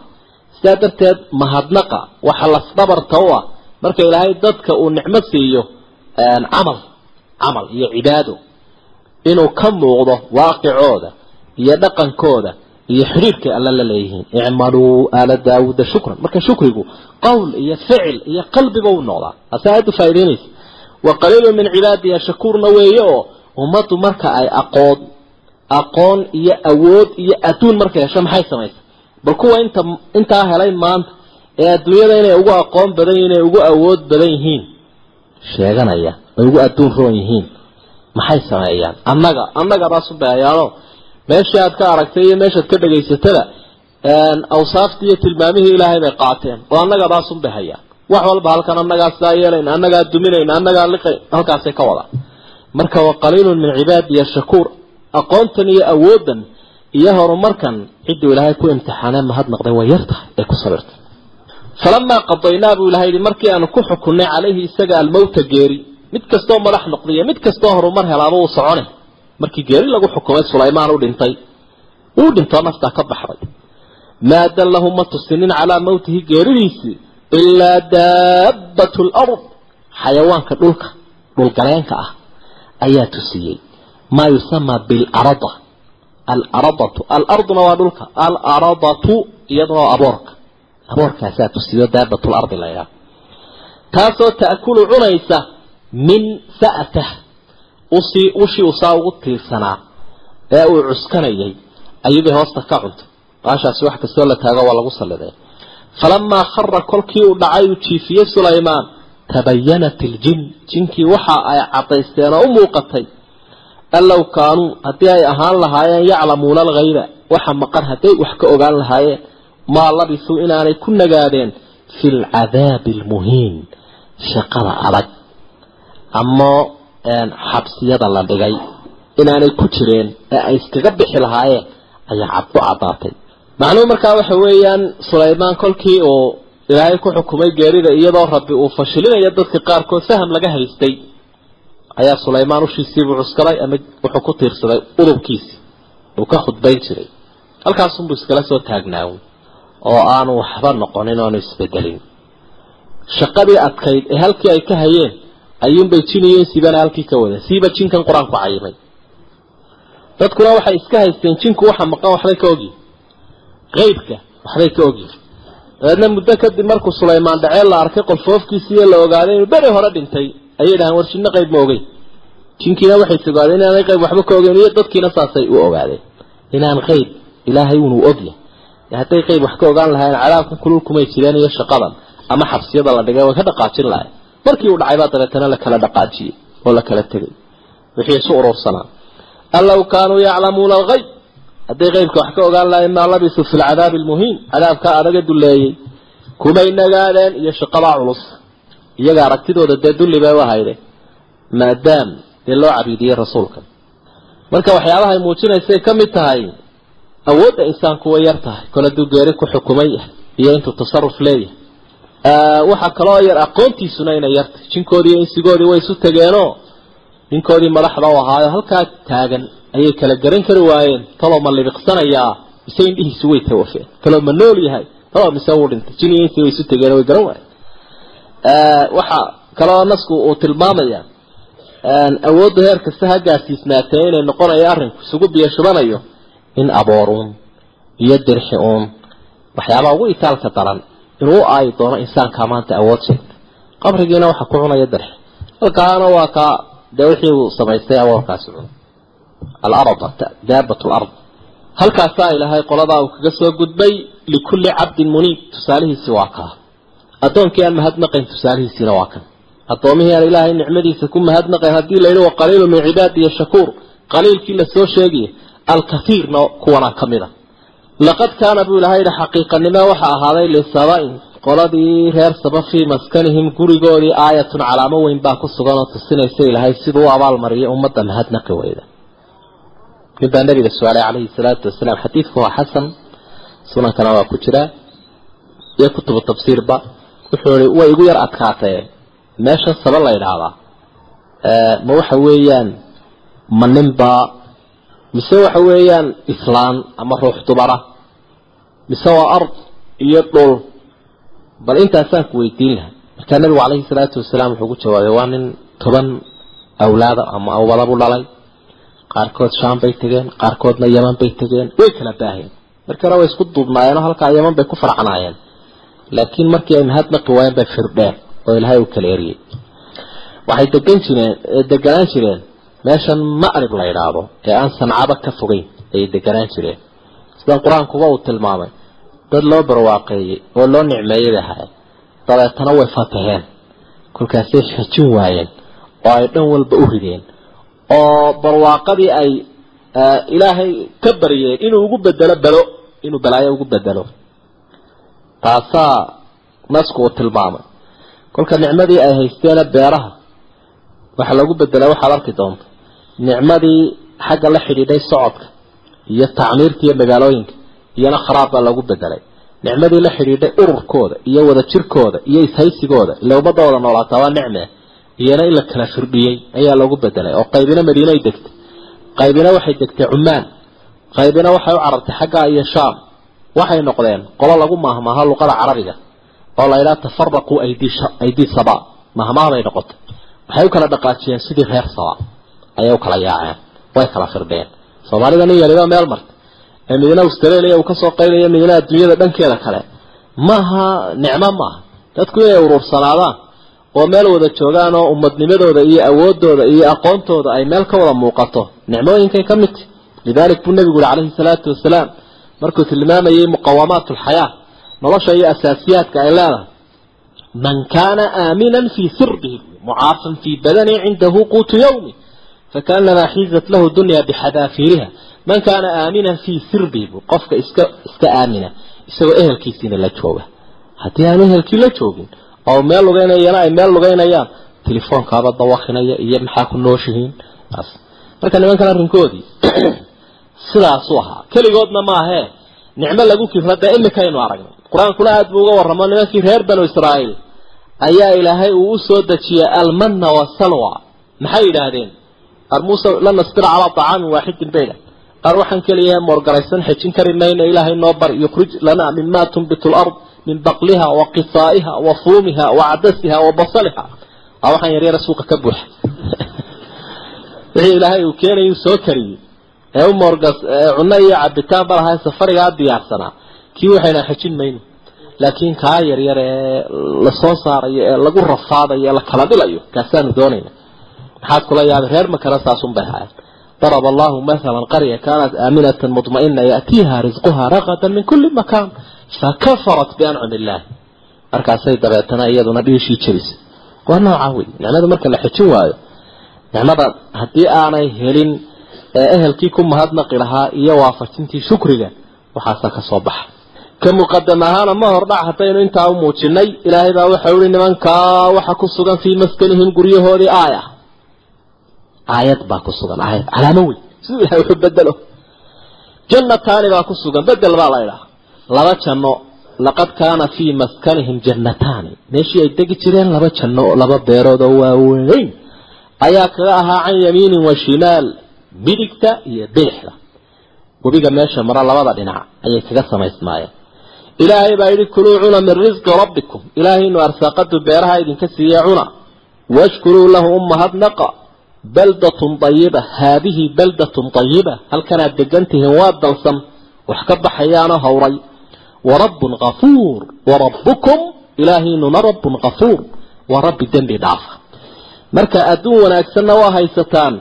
sidaa darteed mahadnaqa waxa lasdhabarta u ah marka ilaahay dadka uu nicmo siiyo camal camal iyo cibaado inuu ka muuqdo waaqicooda iyo dhaqankooda iyo xidhiirkay alla la leeyihiin. Icmaluu aala daawuuda shukran. Marka shukrigu qowl iyo ficil iyo qalbiba u noqdaa taasi aada u faa'idaynaysa wa qaliilu min cibaadiya shakuurna weeye oo ummaddu marka ay aqoon aqoon iyo awood iyo adduun markay hesho maxay samaysa bal kuwa inta intaa helay maanta ee adduunyada inay ugu aqoon badan yihiin inay ugu awood badan yihiin sheeganaya ay ugu adduun roon yihiin maxay sameeyaan? Annaga annaga baasu bahayaano meeshii aad ka aragtay iyo meeshaad ka dhagaysatada awsaaftii iyo tilmaamihii ilaahay bay qaateen. Oo annaga baasun bahayaan wax walba halkan annagaa sidaa yeelayn annagaa duminayn annagaa liqayn halkaasay ka wadaan marka wa qaliilun min cibaadiya shakuur aqoontan iyo awoodan iyo horumarkan cidduu ilaahay ku imtixaanee mahadnaqday way yar tahay ee ku sabirtay. Falamaa qadaynaa buu ilahay yihi markii aanu ku xukunnay calayhi isaga almowta geeri mid kastoo madax noqdiyo mid kastoo horumar helaaba uu socone markii geeri lagu xukumay sulaymaan u dhintay wuu dhintoo naftaa ka baxday. Maa dallahu ma tusinin calaa mawtihi geeridiisii ilaa daabbatu lard xayawaanka dhulka dhulgaleenka ah ayaa tusiyey. Maa yusamaa bilarada alaradatu. Alarduna waa dhulka. Alaradatu iyaduna waa aboorka aboorkaasaa tusiyo daabatlardi la ydhaha taasoo ta'kulu cunaysa min sa'tah u sii ushii usaa ugu tiirsanaa ee uu cuskanayay ayuubay hoosta ka cuntay baashaasi wax kastoo la taago waa lagu salliday. Falamaa khara kolkii uu dhacay uu jiifiyey sulaymaan tabayanat iljin jinkii waxa ay cadaysteen oo u muuqatay an low kaanuu haddii ay ahaan lahaayeen yaclamuuna alghayba. Waxa maqan hadday wax ka ogaan lahaayeen maa labisuu inaanay ku nagaadeen fi lcadaabi almuhiin shaqada adag. Ama xabsiyada la dhigay. Inaanay ku jireen ee ay iskaga bixi lahaayeen ayaa cad ku caddaatay. Macnuhu markaa waxa weeyaan sulaymaan kolkii uu ilaahay ku xukumay geerida iyadoo rabbi uu fashilinayo dadka qaarkood faham laga haystay ayaa sulaymaan ushiisiibuu cuskaday ama wuxuu ku tiirsaday udubkiisi uu ka khudbayn jiray. Halkaasunbuu iskala soo taagnaawo oo aanu waxba noqonin oanu isbedelin. Shaqadii adkayd ee halkii ay ka hayeen ayuunbay jiniyeen siibana halkii ka wada siiba jinkan qur'aanku cayimay. Dadkuna waxay iska haysteen jinku waxa maqan waxbay ka ogyihiin qeybka waxbay ka ogyihiin dabeedna muddo kadib markuu sulaymaan dhacee la arkay qolfoofkiisiiyo la ogaaday inuu beri hore dhintay ayay dhahaan war jinno qayb ma ogeyn. Jinkiina waxay ogaadeen inaanay qayb waxba ka ogeyn iyo dadkiina saasay u ogaadeen. Inaan qayb ilaahay unuu ogyahay. Hadday qayb wax ka ogaan lahaayeen cadaabkan kululkumay jireen iyo shaqadan ama xabsiyada la dhigay way ka dhaqaajin lahay. Markii uu dhacay baa dabeetana la kala dhaqaajiyey oo la kala tegay. Wixii isu urursanaa an kaanuu yaclamuuna algayb hadday qaybka wax ka ogaan lahayen maa labisuu fi lcadaabi almuhiin. Cadaabkaa adaga duleeyey kumay nagaadeen iyo shaqadaa culus iyaga aragtidooda dee dulli bay u ahayde maadaam dee loo cabiidiyey rasuulka. Marka waxyaabahay muujinaysay ka mid tahay awoodda insaanku way yar tahay kol hadduu geeri ku xukumay iyo intuu tasaruf leeyahay. Waxaa kaloo yar aqoontiisuna inay yartahay jinkoodii iyo insigoodii way isu tegeenoo ninkoodii madaxda u ahaayo halkaa taagan ayay kala garan kari waayeen. Talow ma libiqsanayaa mise indhihiisu way tawafeen talow ma nool yahay talow mise wuu dhintay. Jin iyo insi way isu tegeen way garan waayeen waxaa kaloo nasku uu tilmaamaya awoodda heer kasta ha gaarsiisnaatee inay noqonayo arrinku isugu biyashubanayo in abooruun iyo dirxi uun waxyaabaha ugu itaalka daran inuu u aayi doono insaankaa maanta awood sheegta qabrigiina waxa ku cunaya dirxi. Halkaana waa kaa dee wixii uu samaystay aboorkaasi cun alard daabat lard halkaasaa ilaahay qoladaa uu kaga soo gudbay likulli cabdin muniib tusaalihiisi waa kaa addoonkii aan mahadnaqayn tusaalihiisiina waa kan. Addoomihii aan ilaahay nicmadiisa ku mahadnaqayn haddii la yidhi waqaliilu min cibaadiya shakuur. Qaliilkii la soo sheegaya alkaiirna kuwanaa ka mid a. Laqad kaana buu ilahay yihi xaqiiqanimo waxa ahaaday lisaba-in qoladii reer saba fii maskanihim gurigoodii aayatun calaamo weyn baa ku sugan oo tusinaysa ilaahay siduu u abaalmariyay ummadda mahadnaqi weyda. Nin baa nabiga su'aalay calayhi salaatu wasalaam xadiidku waa xasan sunankana waa ku jiraa iyo kutubu tafsiirba wuxuu ihi way igu yar adkaatee? Meesha saba la yidhaahdaa. Ma waxa weeyaan ma ninbaa mise waxa weeyaan islaan ama ruux dumara mise waa ard iyo dhul. Bal intaasaan ku weydiin lahay markaa nabigu calayhi salaatu wasalaam wuxuu ku jawaabay waa nin toban awlaada ama awbadabu dhalay. Qaarkood shaam bay tegeen qaarkoodna yaman bay tegeen way kala baaheen hore way isku duubnaayeenoo halkaa yaman bay ku farcanaayeen laakiin markii ay mahadnaqi waayeen bay firdheen oo ilaahay uu kala eriyey waxay degan jireen deganaan jireen meeshan ma'rib la yidhaahdo ee aan sancaba ka fogeyn ayay deganaan jireen. Sidan qur'aankuba uu tilmaamay dad loo barwaaqeeyey oo loo nicmeeyey bay ahaayeen dabeetana way fataheen. Kolkaasay xejin waayeen oo ay dhan walba u rideen oo barwaaqadii ay ilaahay ka baryeen inuu ugu bedelo belo inuu balaayo ugu bedelo taasaa nasku uu tilmaamay. Kolka nicmadii ay haysteena beeraha waxa lagu bedelay waxaad arki doonta nicmadii xagga la xidhiidhay socodka iyo tacmiirka iyo magaalooyinka iyona kharaab baa lagu bedelay nicmadii la xidhiidhay ururkooda iyo wada jirkooda iyo ishaysigooda ila ummadda wada noolaataa waa nicme iyana in la kala firdhiyey ayaa lagu bedelay oo qaybina madiine ay degtay. Qaybina waxay degtay cumaan qaybina waxay u carartay xaggaa iyo shaam waxay noqdeen qolo lagu maahmaaho luqada carabiga oo la yidhaha tafaraquu aydii saba. Mahmaah bay noqotay. Waxay u kala dhaqaajiyeen sidii reer saba. Ayay u kala yaaceen. Way kala firdheen. Soomaalida nin yaliba meel marta ee midna australia uu ka soo qaylaya midna adduunyada dhankeeda kale. Maaha nicmo maaha. Dadku inay uruursanaadaan oo meel wada joogaan oo ummadnimadooda iyo awoodooda iyo aqoontooda ay meel ka wada muuqato nicmooyinkay ka midta lidalik buu nabigu yihi calayhi salaatu wasalaam markuu tilmaamayay muqawamaat alxayaa nolosha iyo asaasiyaadka ay leedahay. Man kaana aaminan fii sirbihi mucaafan fii badani cindahu quutu yawmi fakaanamaa xiizat lahu dunya bixadaafiriha man kaana aaminan fii sirbihi qofka iska iska aamina isagoo ehelkiisiina la jooga. Haddii aan ehelkii la joogin oo meel lugeynayana ay meel lugeynayaan telefoonkaaba dawakinaya iyo maxaa ku nooshihiin? Marka nimankan arrinkoodii sidaasuu ahaa. Keligoodna maahee nicmo lagu kifra dee imikaynu aragnay. Qur'aankuna aada buu uga warramo nimankii reer banu israa'iil ayaa ilaahay uu u soo dejiyey almanna wasalwa maxay yidhaahdeen? Qaar muuse la nasbira calaa طacaamin waaxidin bayda qaar waxaan keliyaha moorgaraysan xejin kari mayno ilaahay noo bar yukrij lana mima tunbitu lard min baqliha wa qisaa'iha wa fuumiha wa cadasiha wa basaliha. Waxaan yaryara suuqa ka buuxa. Wixii ilaahay uu keenayuu soo kariyey ee u moorgas cunno iyo cabitaan ba lahay safarigaa diyaarsanaa kii waxayna xejin mayno. Laakiin kaa yaryar ee la soo saarayo ee lagu rafaadayo ee la kala dhilayo kaasaanu doonayna. Maxaad kula yaabay reer makana saasun bay haayeen. Daraba allahu mathalan qarya kaanat aaminatan mudma'ina ya'tiiha risquha raqadan min kulli makaan. Fakafarat biancumi illahi markaasay dabeetana iyaduna dhiishii jebisay waa noocaa wey nicmada marka la xejin waayo nicmada haddii aanay helin ee ehelkii ku mahadnaqi lahaa iyo waafajintii shukriga waxaasaa ka soo baxa. Ka muqadam ahaana ma hordhac haddaynu intaa u muujinay ilaahay baa waxau ihi nimankaa waxa ku sugan fii maskanihim guryahoodii aaya. Aayad baa ku sugan aayad calaamo weyn siduu ilahay wuxuu bedelo jannataani baa ku sugan bedel baa la idhaha laba janno laqad kaana fii maskanihim jannataani. Meeshii ay degi jireen laba janno laba beerood oo waaweyn ayaa kaga ahaa can yamiinin wa shimaal midigta iyo bidixda. Webiga meesha mara labada dhinac ayay kaga samaysmaayeen ilaahay baa yidhi kuluu cuna min risqi rabbikum. Ilaahaynu arsaaqadu beeraha idinka siiye cuna. Washkuruu lahu umahadnaqa baldatun ayiba haadihi baldatun ayiba halkanaad degan tihiin waa dalsan wax ka baxayaanoo hawray. Warabbun kafuur warabbukum ilaahaynuna rabbun kafuur waa rabbi dembi dhaafa. Marka adduun wanaagsanna waa haysataan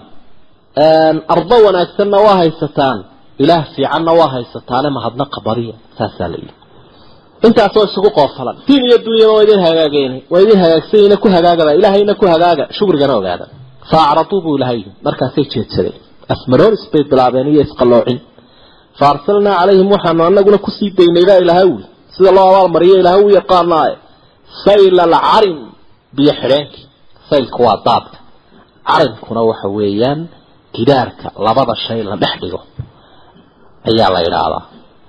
ardo wanaagsanna waa haysataan. Ilaah fiicanna waa haysataane mahadnaqa badiya saasaa la yidhi. Intaasoo isugu qoofalan. Diin iyo dunyaba waa idin hagaageen. Waa idin hagaagsanyiina ku hagaagaba ilaahayna ku hagaaga. Shukrigana ogaada faacraduu buu ilahay yidhi. Markaasay jeedsadeen. Asmaroonis bay bilaabeen iyo isqaloocin fa arsalnaa calayhim waxaanu anaguna ku sii daynay baa ilaahay wuli sida loo abaalmariyo ilaahay u yaqaanaaye. Sayla alcarim biyo xidheenkii saylku waa daadka carimkuna waxa weeyaan gidaarka labada shay la dhex dhigo ayaa la yidhaahdaa.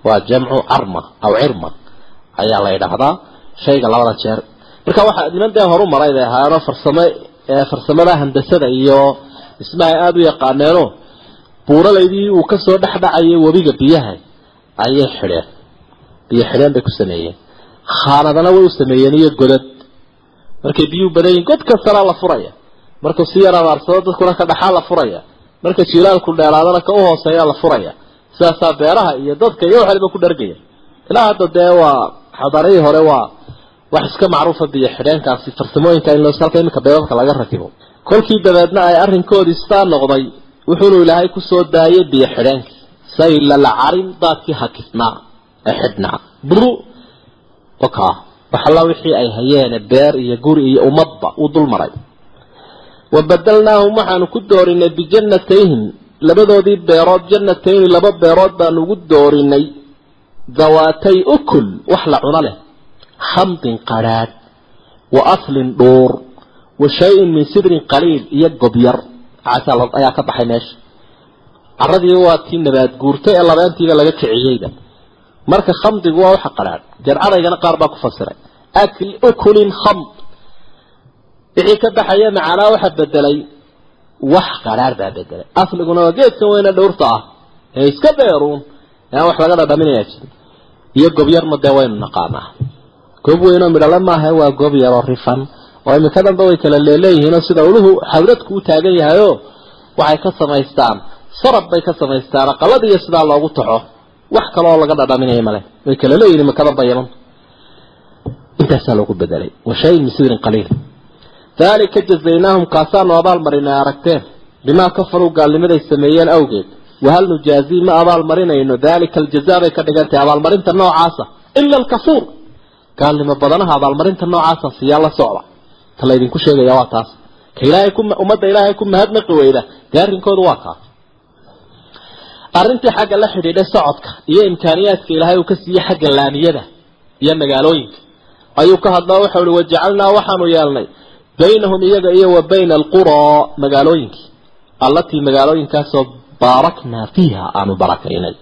Waa jamcu carma aw cirma ayaa la yidhaahdaa shayga labada jeer. Marka waxaa niman dee horu maray bay ahaayeenoo farsamo farsamada handasada iyo dhismaha aada u yaqaaneeno buuralaydii uu ka soo dhex dhacayay webiga biyaha ayay xidheen. Biyo xidheen bay ku sameeyeen. Khaanadana way u sameeyeen iyo godad. Markay biyuhu badan yihiin god kastanaa la furaya. Markuu si yar dadkuna ka dhaxaa la furaya marka jilaalku dheeraadana ka u hooseeyaa la furaya. Sidaasaa beeraha iyo dadka iyo waxaliba ku dhargaya. Ilaa hadda dee waa xadaarihii hore waa wax iska macruufa biyo xidheenkaasi farsamooyinka in halka iminka beebabka laga rakibo kolkii dabeedna ay arrinkoodii sidaa noqday wuxuunu ilaahay ku soo daayay biyo xidheenkii. Sayla carim daadkii hakisnaa ee xidhnaa. Buru wakaa waxalla wixii ay hayeene beer iyo guri iyo ummadba uu dul maray wa badalnaahum waxaanu ku doorinay bijannatayhim. Labadoodii beerood jannatayni laba beerood baanu ugu doorinay dawaatay ukul wax la cuno leh. Khamdin qadhaadh wa aslin dhuur. Wa shay-in min sidrin qaliil iyo gobyar ayaa ka baxay meesha. Caradii waa tii nabaad guurtay ee labeentiiba laga kiciyeyda. Marka khamdigu waa waxa qadhaadh jarcadaygana qaar baa ku fasiray. Akl ukulin khamd wixii ka baxaya macanaa waxa bedelay wax qadhaadh baa bedelay. Asliguna waa geedkan weyne dhowrta ah ee iska beeruun aan wax laga dhadhaminayaa jirin iyo gobyarma dee waynu naqaanaa. Goob weynoo midhale maaha waa goob yaroo rifan oo imika danba way kala leeleeyihiinoo sida uluhu xawladku u taagan yahayoo waxay ka samaystaan sarab bay ka samaystaan aqalada iyo sidaa loogu taxo. Wax kaleoo laga dhadhaminaya male way kala leeyihiin imika danba yaman intaasaa loogu bedelay. Wa shay min sidrin qaliil daalika jazaynaahum kaasaanu abaal marinay aragteen. Bimaa kafaruu gaalnimaday sameeyeen awgeed. Wahal nujaazii ma abaalmarinayno? Dalika aljazaa bay ka dhigantahay abaalmarinta noocaasa. Ila alkafuur gaalnimo badanaha abaalmarinta noocaasa siyaa la socda. Ta laydinku sheegaya waa taas. Ka ilaahay ku ummadda ilaahay ku mahadnaqi weyda. Dee arrinkoodu waa kaas. Arrintii xagga la xidhiidhay socodka iyo imkaaniyaadka ilaahay uu ka siiyey xagga laamiyada iyo magaalooyinka. Ayuu ka hadlaa waxau uhi wajacalnaa waxaanu yeelnay baynahum iyaga iyo wa bayna alquraa magaalooyinkii. Allatii magaalooyinkaasoo baaraknaa fiiha aanu barakaynay.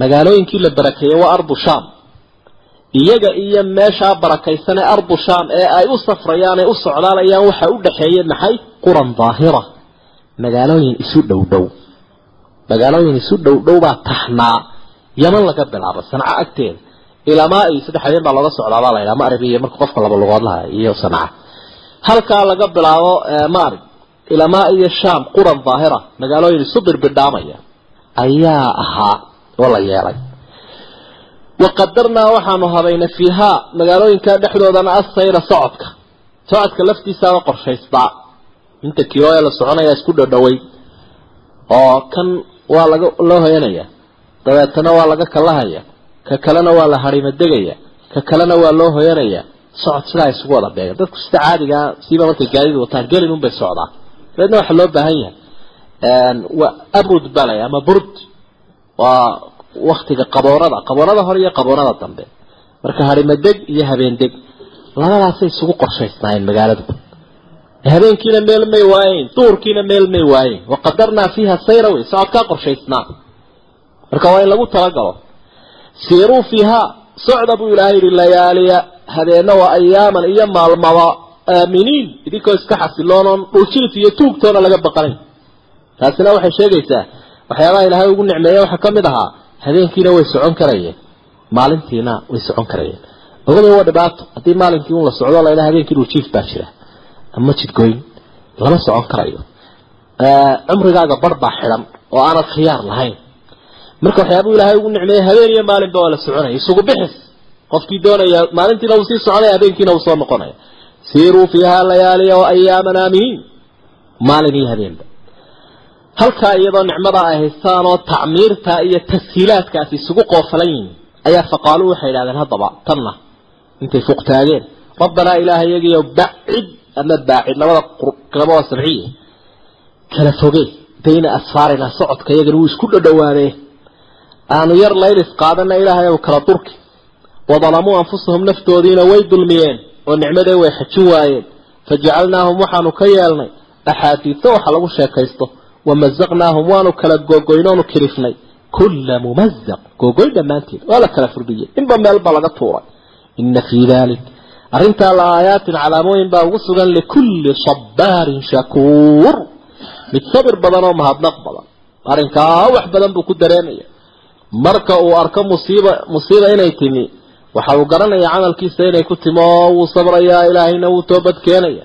Magaalooyinkii la barakeeyey waa ardu shaam. Iyaga iyo meeshaa barakaysan ee ardu shaam ee ay u safrayaan ee u socdaalayaan waxa u dhaxeeyey maxay? Quran daahira. Magaalooyin isu dhow dhow. Magaalooyin isu dhow dhow baa taxnaa. Yaman laga bilaabo sanca agteeda. Ilamaa iyo saddex habeen baa looga socdaabaa la yidhaha maarib iyo marka qofka laba lugoodlaha iyo sanca halkaa laga bilaabo maarib ilamaa iyo shaam quran daahira magaalooyin isu birbidhaamaya ayaa ahaa oo la yeelay. Waqadarnaa waxaanu habaynay fiihaa magaalooyinka dhexdoodana assayra socodka. Socodka laftiisaaba qorshaystaa inta kilooya la soconaya isku dhadhoway oo kan waa laga loo hoyanaya dabeetana waa laga kalahaya ka kalena waa la harimadegaya ka kalena waa loo hoyanaya socod sidaa isugu wada beega dadku sida caadigaa siiba markay gaadiid wataan gelin unbay socdaa. Dabeedna waxaa loo baahan yahay. Waa abrud balay ama burd. Waa waktiga qaboonada qaboonada hore iyo qaboonada dambe. Marka harimadeg iyo habeendeg. Labadaasay isugu qorshaysnaayeen magaaladu. Habeenkiina meel may waayeyn duurkiina meel may waayeyn. Waqadarnaa fiiha sayra wey socodkaa qorshaysnaa. Marka waa in lagu talagalo. Siiruu fiihaa socda buu ilaahay yihi layaaliya habeena waa ayaaman iyo maalmaba aaminiin. Idinkoo iska xasiloonoon dhuljiif iyo tuugtoona laga baqanayn. Taasina waxay sheegaysaa waxyaabaha ilaahay ugu nicmeeye waxaa ka mid ahaa habeenkiina way socon karayeen maalintiina way socon karayeen. Ogada waa dhibaato haddii maalinkii un la socdo la ilaa habeenkii dhuljiif baa jira. Ama jidgoyn lama socon karayo. Cumrigaaga bar baa xidhan oo aanad khiyaar lahayn marka waxyaabuu ilaahay ugu nicmeeyey habeen iyo maalinba waa la soconaya. Isugu bixis. Qofkii doonaya maalintiina uu sii soconaya habeenkiina uu soo noqonaya. Siiruu fiiha layaaliya wa ayaaman aaminiin maalin iyo habeenba. Halkaa iyadoo nicmadaa ay haystaan oo tacmiirta iyo tashiilaadkaasi isugu qoofalan yihiin ayaa faqaaluu waxay idhahdeen haddaba tanna intay fuqtaageen rabbanaa ilaaha iyagiyo bacid ama baacid labada qirabo waa sabciye kala foge bayna asfaarina socodka iyagana wuu isku dhadhowaadee aanu yar laylis qaadana ilaahay ou kala durki wadalamuu anfusahum naftoodiina way dulmiyeen oo nicmadee way xajin waayeen. Fajacalnaahum waxaanu ka yeelnay. Axaadiisa waxa lagu sheekaysto. Wamazaqnaahum waanu kala googoynoonu kirifnay. Kulla mumazaq googoyn dhammaanteed. Waa la kala furdhiyey inba meelba laga tuuray. Ina fii dalik arrintaa la aayaatin calaamooyin baa ugu sugan likulli sabbaarin shakuur. Mid sabir badan oo mahadnaq badan. Arrinkaa wax badan buu ku dareemaya marka uu arko musiiba musiiba inay timi waxa uu garanaya camalkiisa inay ku timi oo wuu sabrayaa ilaahayna wuu toobad keenaya.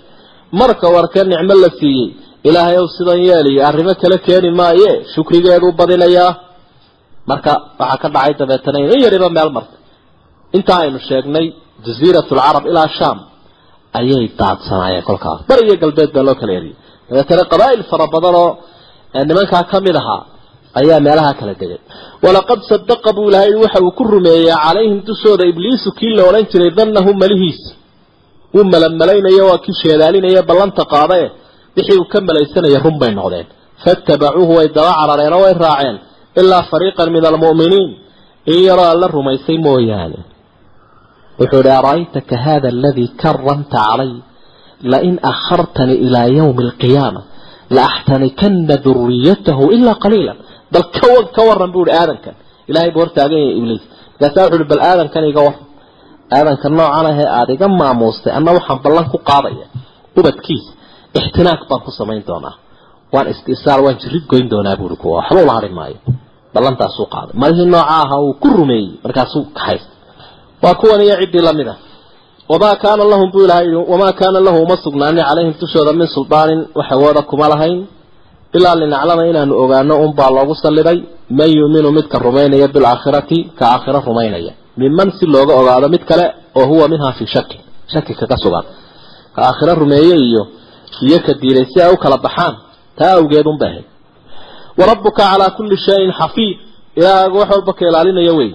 Marka uu arka nicmo la siiyey ilaahay ow sidan yeeliyo arrimo kale keeni maaye shukrigeeduu badinayaa marka waxaa ka dhacay dabeetana in yariba meel martay intaa aynu sheegnay jaziirat lcarab ilaa sham ayay daadsanaayeen kolkaas. Bari iyo galbeed baa loo kala eriyay dabeetana qabaa'il fara badan oo nimankaa ka mid ahaa ayaa meelaha kala degay. Walaqad sadaqa buu ilahay waxa uu ku rumeeyey calayhim dushooda ibliisu kii la odhan jiray dannahu malihiisa wuu malamalaynaya waa kii sheedaalinaya ballanta qaadae wixii uu ka malaysanaya run bay noqdeen. Faatabacuuhu way daba carareen oo way raaceen ilaa fariiqan min almu'miniin. In yaroo alla rumaysay mooyaane. Wuxuu ihi ara'aytaka hada aladii karamta calay? Lain akhartanii ilaa yawmi alqiyaama laaxtanikana duriyatahu ilaa qaliila bal ka waran buu ihi aadankan. Ilahay buu hortaagan yahay ibliis. Markaasaa wuxu uhi bal aadankan iga waran aadanka noocan ahee aada iga maamuustay anna waxaan ballan ku qaadaya. Ubadkiisa ixtinaaq baan ku samayn doonaa. Waan istisaal waan jirid goyn doonaa buuri kuwa. Waxba ula hari maayo. Ballantaasuu qaaday. Malihii nooca aha uu ku rumeeyey markaasuu kaxaystay waa kuwan iyo ciddii la mid ah wamaa kaana lahum buu ilahay wamaa kaana lahu uma sugnaanin calayhim dushooda min suldaanin wax awooda kuma lahayn ilaa linaclama inaanu ogaano unbaa loogu salliday man yuuminu midka rumaynaya bilaakhirati ka aakhiro rumaynaya. Miman si looga ogaado mid kale oo huwa minhaa fii shaki shaki kaga sugan. Ka aakhiro rumeeye iyo iyo ka diiday si ay u kala baxaan taa awgeed unba ahayd. Warabuka calaa kulli shayin xafiid. Ilaahaga wax walba ka ilaalinaya wey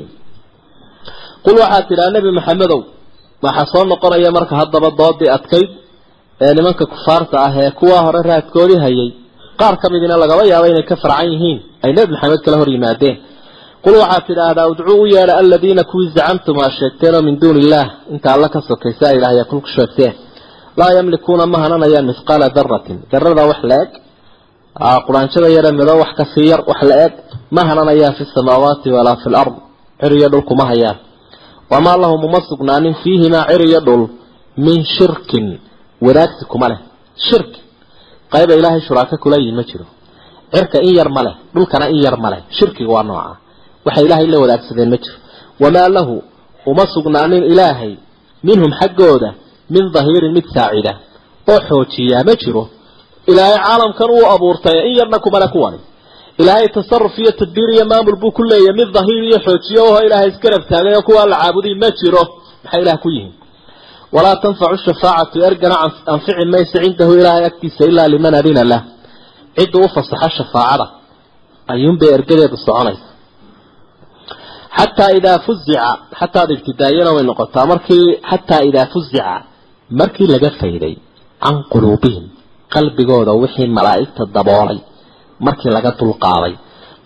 qul waxaad tidhaha nebi maxamedow waxaa soo noqonaya marka haddaba doodii adkayd ee nimanka kufaarta ah ee kuwa hore raadkoodii hayay qaar ka midina lagaba yaabo inay ka farcan yihiin ay nebi maxamed kala hor yimaadeen. Qul waxaad tidhaahdaa udcuu u yeedha aladiina kuwii zacamtum aa sheegteenoo min duuni illaah inta alla ka sokaysa ilaah yaa kulku sheegteen laa yamlikuuna ma hananayaan mithqaala daratin darada wax la eg quraanjada yare mido wax ka sii yar wax la eg ma hananayaan fi samaawaati walaa fi lard ciriyo dhul kuma hayaan. Wamaa lahum uma sugnaanin fiihimaa ciriyo dhul min shirkin wadaagsi kuma leh. Shirki qayba ilaahay shuraako kula yihiin ma jiro. Cirka in yar ma leh dhulkana in yar ma leh shirkiga waa nooca. Waxay ilaahay la wadaagsadeen ma jiro. Wamaa lahu uma sugnaanin ilaahay minhum xaggooda min dahiirin mid saacida oo xoojiyaa ma jiro. Ilaahay caalamkan uu abuurtay in yarna kumale kuwani. Ilaahay tasaruf iyo tadbiir iyo maamul buu ku leeyahay mid dahiir iyo xoojiyo oo ilaahay iskarab taagay oo kuwaa la caabuday ma jiro. Maxay ilaah ku yihiin walaa tanfacu shafaacatu ergana anfici maysa cindahu ilaahay agtiisa ilaa liman adina lah. Cidda u fasaxa shafaacada ayuunbay ergadeedu soconaysa xataa idaa fuzica xataad ibtidaayana way noqotaa. Markii xataa idaa fuzica markii laga fayday can quluubihim qalbigooda wixii malaa'igta daboolay markii laga dulqaaday.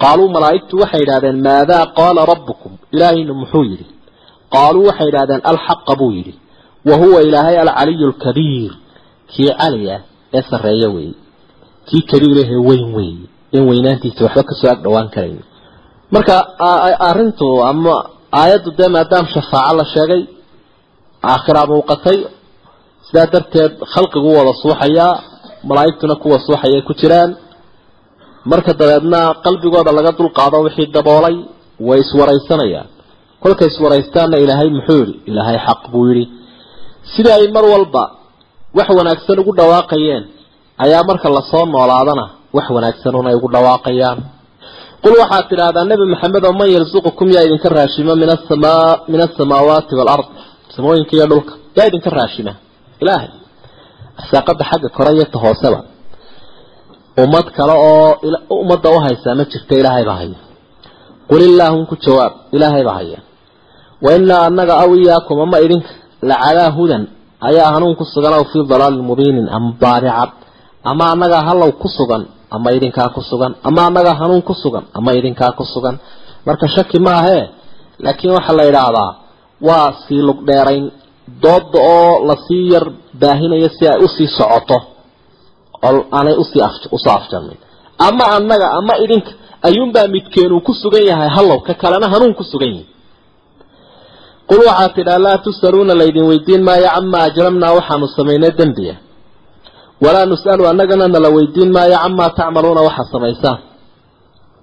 Qaaluu malaa'igtu waxay idhahdeen maadaa qaala rabbukum? Ilaahayna muxuu yidhi. Qaaluu waxay idhahdeen alxaqa buu yidhi wa huwa ilaahay alcaliyu alkabiir kii cali ah ee sarreeya weeye kii kabiirahee weyn weeye in weynaantiisa waxba ka soo ag dhowaan karayn. Marka arrintu ama aayaddu dee maadaama shafaaco la sheegay aakhiraa muuqatay sidaa darteed khalqigu wada suuxayaa malaa'igtuna kuwa suuxayay ku jiraan. Marka dabeedna qalbigooda laga dulqaado wixii daboolay way iswaraysanayaan kolkay iswaraystaanna ilaahay muxuu yidhi? Ilaahay xaq buu yidhi sidii ay mar walba wax wanaagsan ugu dhawaaqayeen ayaa marka la soo noolaadana wax wanaagsan unay ugu dhawaaqayaan. Qul waxaad tidhaahdaa nebi maxamed oo man yarsuqukum yaa idinka raashima min asamaa min asamaawaati waalard samooyinka iyo dhulka yaa idinka raashima ilaahay arsaaqada xagga kore iyo ta hooseba. Ummad kale oo ummadda u haysaa ma jirta ilaahay baa haya qul illaahum ku jawaab ilaahay baa haya wa inaa annaga aw iyaakum ama idinka lacalaa hudan ayaa hanuun ku sugan aw fii dalaalin mubiinin ama baadicad ama annagaa hallow ku sugan ama idinkaa ku sugan ama annagaa hanuun ku sugan ama idinkaa ku sugan. Marka shaki maahee laakiin waxaa la yidhaahdaa waa sii lug dheerayn dooda oo la sii yar baahinayo si ay u sii socoto oo aanay u sii u soo afjarmin ama annaga ama idinka ayuunbaa midkeenuu ku sugan yahay hallow ka kalena hanuun ku sugan yihi qul waxaad tidhaa laa tusaluuna laydin weydiin maayo camaa ajramnaa waxaanu samaynay dembiya walaa nus'alu annagana nala weydiin maayo camaa tacmaluuna waxaa samaysaan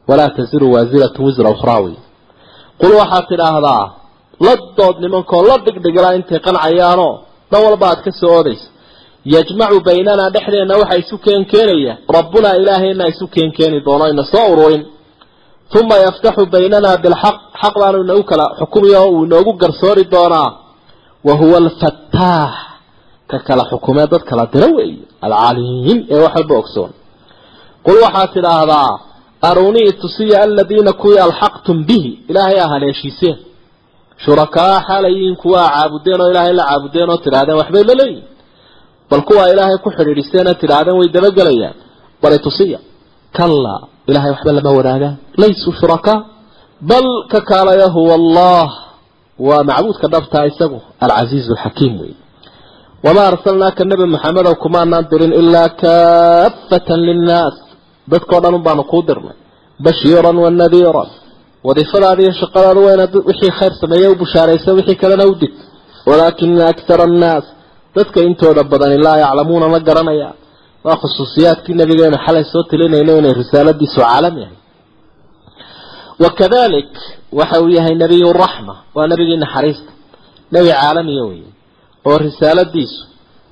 walaa tasiru waasiratu wisra ukhraawi qul waxaad tidhaahdaa la dood nimankoo la dhigdhigla intay qancayaanoo dhan walba aad ka soo oodayso yajmacu baynanaa dhexdeenna waxa isu keenkeenaya rabbunaa ilaahayna isu keenkeeni doono ina soo ururin uma yaftaxu baynanaa bilxaq xaq baanu inagu kala xukumiya oo uu inoogu garsoori doonaa. Wa huwa alfataax ka kala xukumee dad kala diro weeye alcaliim ee wax walba ogsoon. Qul waxaad tidhaahdaa arunii tusiya aladiina kuwii alxaqtum bihi ilaahay aa haleeshiiseen shurakaa xaalayiin kuwaa caabudeen oo ilaahay la caabudeen oo tidhaahdeen waxbay la leeyihiin bal kuwaa ilaahay ku xidhiidhiseen oo tidhaahdeen way dabagelayaan. Bali tusiya kallaa ilahay waxba lama wadaagaan laysuu shurakaa bal ka kaalaya huwa allah. Waa macbuudka dhabtaa isagu alcasiizu alxakiim wey wamaa arsalnaaka nebi maxamedow kumaanaan dirin ilaa kaafatan linnaas. Dadkao dhan un kuu dirnay. Bashiiran wa nadiiran. Iyo shaqadaada waa inaad wixii khayr sameeye u bushaaraysa wixii kalena u dig walaakina akthara annaas. Dadka intooda badani laa yaclamuuna ma garanaya waa khusuusiyaadkii nabigeenu xalay soo telinayno inay risaaladiisu caalam yahay. Wakadalik waxa uu yahay nebiyu raxma waa nebigii naxariista. Nebi caalamiya weeye oo risaaladiisu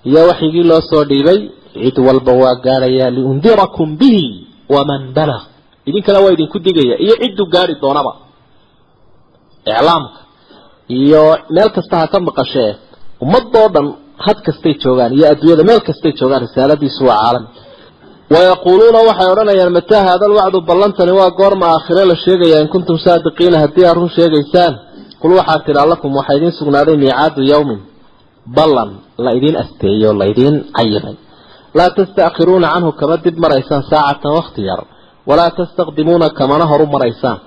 iyo waxyigii loo soo dhiibay cid walba waa gaadhayaa liundirakum bihi waman balag idinkana waa idinku digaya iyo cidduu gaari doonaba. Iclaamka iyo meel kasta ha ka maqashee ummadoo dhan had kastay joogaan iyo adduunyada meel kastay joogaan risaaladiisu waa caalami wayaquuluuna waxay odhanayaan mataa haada alwacdu ballantani waa goorma aakhire la sheegaya in kuntum saadiqiina haddii aad run sheegaysaan. Qul waxaad tidhaa lakum waxaa idiin sugnaaday miicaadu yawmin. Ballan la idiin asteeyo o la idiin cayimay laa tasta'khiruuna canhu kama dib maraysaan saacatan wakti yar. Walaa tastaqdimuuna kamana horu maraysaan.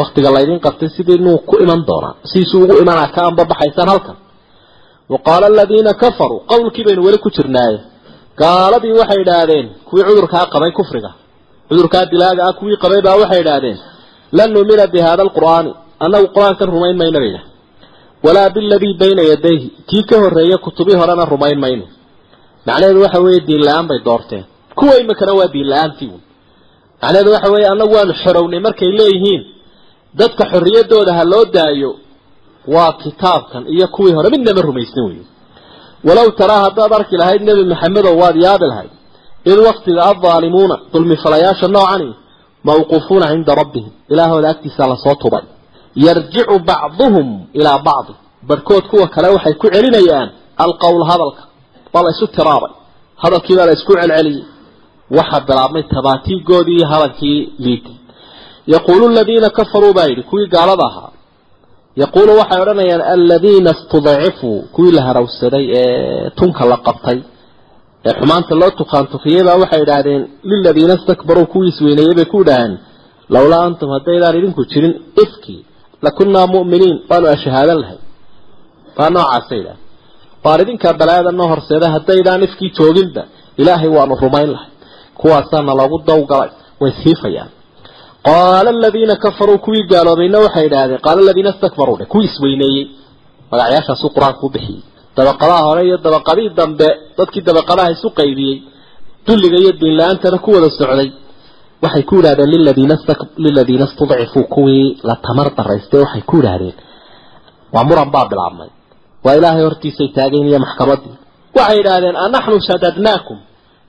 Waktiga laydin qabtay sidii nuu ku iman doonaa sidiisuu ugu imanaa ka anbabaxaysaan halkan wa qaala aladiina kafaruu qowlkii baynu weli ku jirnaaye gaaladii waxay idhaahdeen kuwii cudurkaa qabay kufriga cudurkaa dilaaga ah kuwii qabay baa waxay idhaahdeen lan nuumina bi hada alqur'aani annagu qur'aankan rumayn mayno bayna walaa biladii bayna yadayhi kii ka horreeya kutubii horena rumayn mayno macnaheedu waxa weeye diin la'aan bay doorteen kuwa imikana waa diin la'aantii un macnaheedu waxa weeye annagu waanu xorownay markay leeyihiin dadka xorriyaddooda ha loo daayo waa kitaabkan iyo kuwii hore midnama rumaysna wey walow taraa haddaad arki lahayd nebi maxamedow waad yaabi lahayd id waktiga addaalimuuna dulmifalayaasha noocani mawquufuuna cinda rabbihim. Ilaahooda agtiisa la soo tubay. Yarjicu bacduhum ilaa bacdi. Barhkood kuwa kale waxay ku celinayaan alqowl hadalka. Waa la isu tiraabay. Hadalkii baa la isku celceliyey. Waxaa bilaabmay tabaatiigoodii hadalkii liitay. Yaquulu aladiina kafaruu baa yidhi kuwii gaalada ahaa yaquulu waxay odhanayaan aladiina istudcifuu kuwii la harawsaday ee tunka la qabtay ee xumaanta loo tukaantukiyey baa waxay idhaahdeen liladiina istakbaruu kuwii isweyneeyey bay ku idhaaheen lowlaa antum haddaydaan idinku jirin ifkii lakunnaa mu'miniin waanu ashahaadan lahay waa noocaasa idhaah waan idinkaa balaayada noo horseeda haddaydaan ifkii jooginba ilaahay waanu rumayn lahay kuwaasaana loogu dawgalay way siifayaan qaala aladiina kafaruu kuwii gaaloobayna waxay idhaahdeen qaala aladiina istakbaruu dhe kuwii isweyneeyey magacyaashaasuu qur'aanku bixiyey dabaqadaha hore iyo dabaqadii dambe dadkii dabaqadaha isu qaybiyey dulliga iyo diinla-aantana ku wada socday waxay ku yidhahdeen liladiina liladiina istudcifuu kuwii la tamar daraystay waxay ku yidhaahdeen waa muran baa bilaabmay waa ilaahay hortiisay taageen iyo maxkamadii waxay yidhaahdeen anaxnu shadadnaakum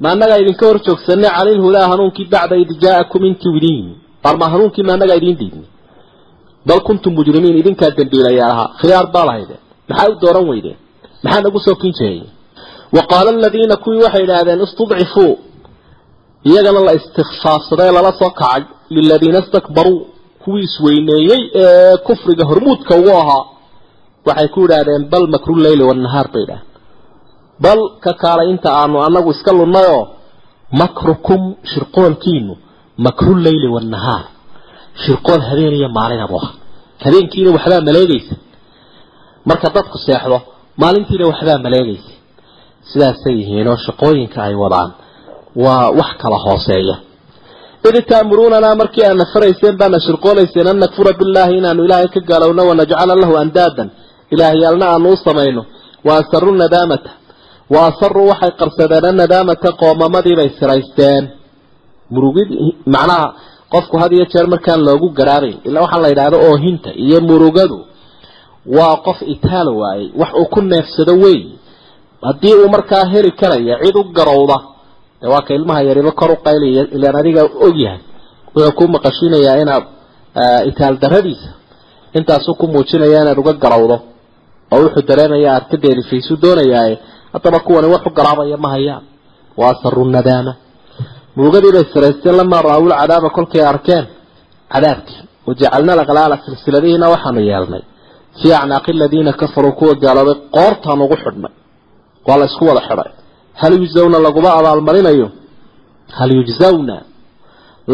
ma annagaa idinka hor joogsanay lhudaa hanuunkii bacda id jaa'akum intii idiin barma hanuunkii ma annagaa idiin diidnay bal kuntum mujrimiin idinkaa dembiilayaa ahaa khiyaar baa lahaydeen maxaa u dooran weydeen maxaa nagu soo kin jeeyey wa qaala aladiina kuwii waxay idhaahdeen istudcifuu iyagana la istikfaafsaday lala soo kacay. Liladiina istakbaruu kuwii isweyneeyey ee kufriga hormuudka ugu ahaa. Waxay ku idhaahdeen bal makru leyli wanahaar bay idhahdeen bal ka kaalay inta aanu anagu iska lunnayoo makrukum shirqoolkiinu makru leyli wanahaar shirqool habeen iyo maalinabu ah habeenkiina waxbaa maleegaysa. Marka dadku seexdo maalintiina waxbaa maleegaysa. Sidaasay yihiinoo shaqooyinka ay wadaan. Waa wax kala hooseeya. Id taamuruunanaa markii aadna farayseen baana shirqoolayseen an nakfura billaahi inaanu ilaahay ka gaalowno wanajcala lahu andaadan. Ilaahyaalna aanu u samayno. Wa asaru nadaamata. Wa asaruu waxay qarsadeen annadaamata qoomamadiibay siraysteen murugid macnaha qofku had iyo jeer markaan loogu garaabayn ilaa waxaa la yidhaahdo oohinta iyo murugadu waa qof itaal waayey wax uu ku neefsado wey haddii uu markaa heli karaya cid u garowda dee waa ka ilmaha yariba kor u qaylaya ilaan adiga ogyahay wuxuu ku maqashinayaa inaad itaal daradiisa intaasuu ku muujinaya inaad uga garowdo oo wuxuu dareemaya aad ka deelifaysu doonayaaye haddaba kuwani wax u garaabaya ma hayaan. Wa asaru nadaama murugadiibay siraysteen lamaa ra'awul cadaaba kolkay arkeen. Cadaabkii. Wajacalna laqlaala silsiladihiina waxaanu yeelnay. Fii acnaaqi aladiina kafaruu kuwa gaaloobay qoortaan ugu xidhnay. Waa la isku wada xidhay. Hal yujzawna laguma abaalmarinayo? Hal yujzawna?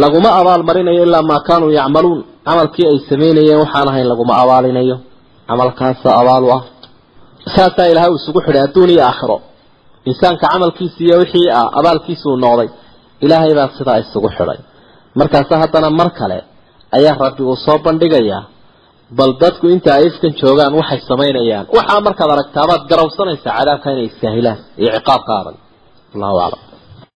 Laguma abaalmarinayo ilaa maa kaanuu yacmaluun? Camalkii ay samaynayeen waxaan ahayn laguma abaalinayo. Camalkaasa abaalu ah. Saasaa ilahay uu isugu xidhay adduun iyo aakhiro. Insaanka camalkiisi iyo wixii ah abaalkiisuu noqday ilaahay baa sidaa isugu xidhay. Markaase haddana mar kale ayaa rabbi uu soo bandhigayaa bal dadku inta ay ifkan joogaan waxay samaynayaan. Waxaa markaad aragtaabaad garawsanaysaa cadaabka inay istaahilaan iyo ciqaabka adag allahu aclam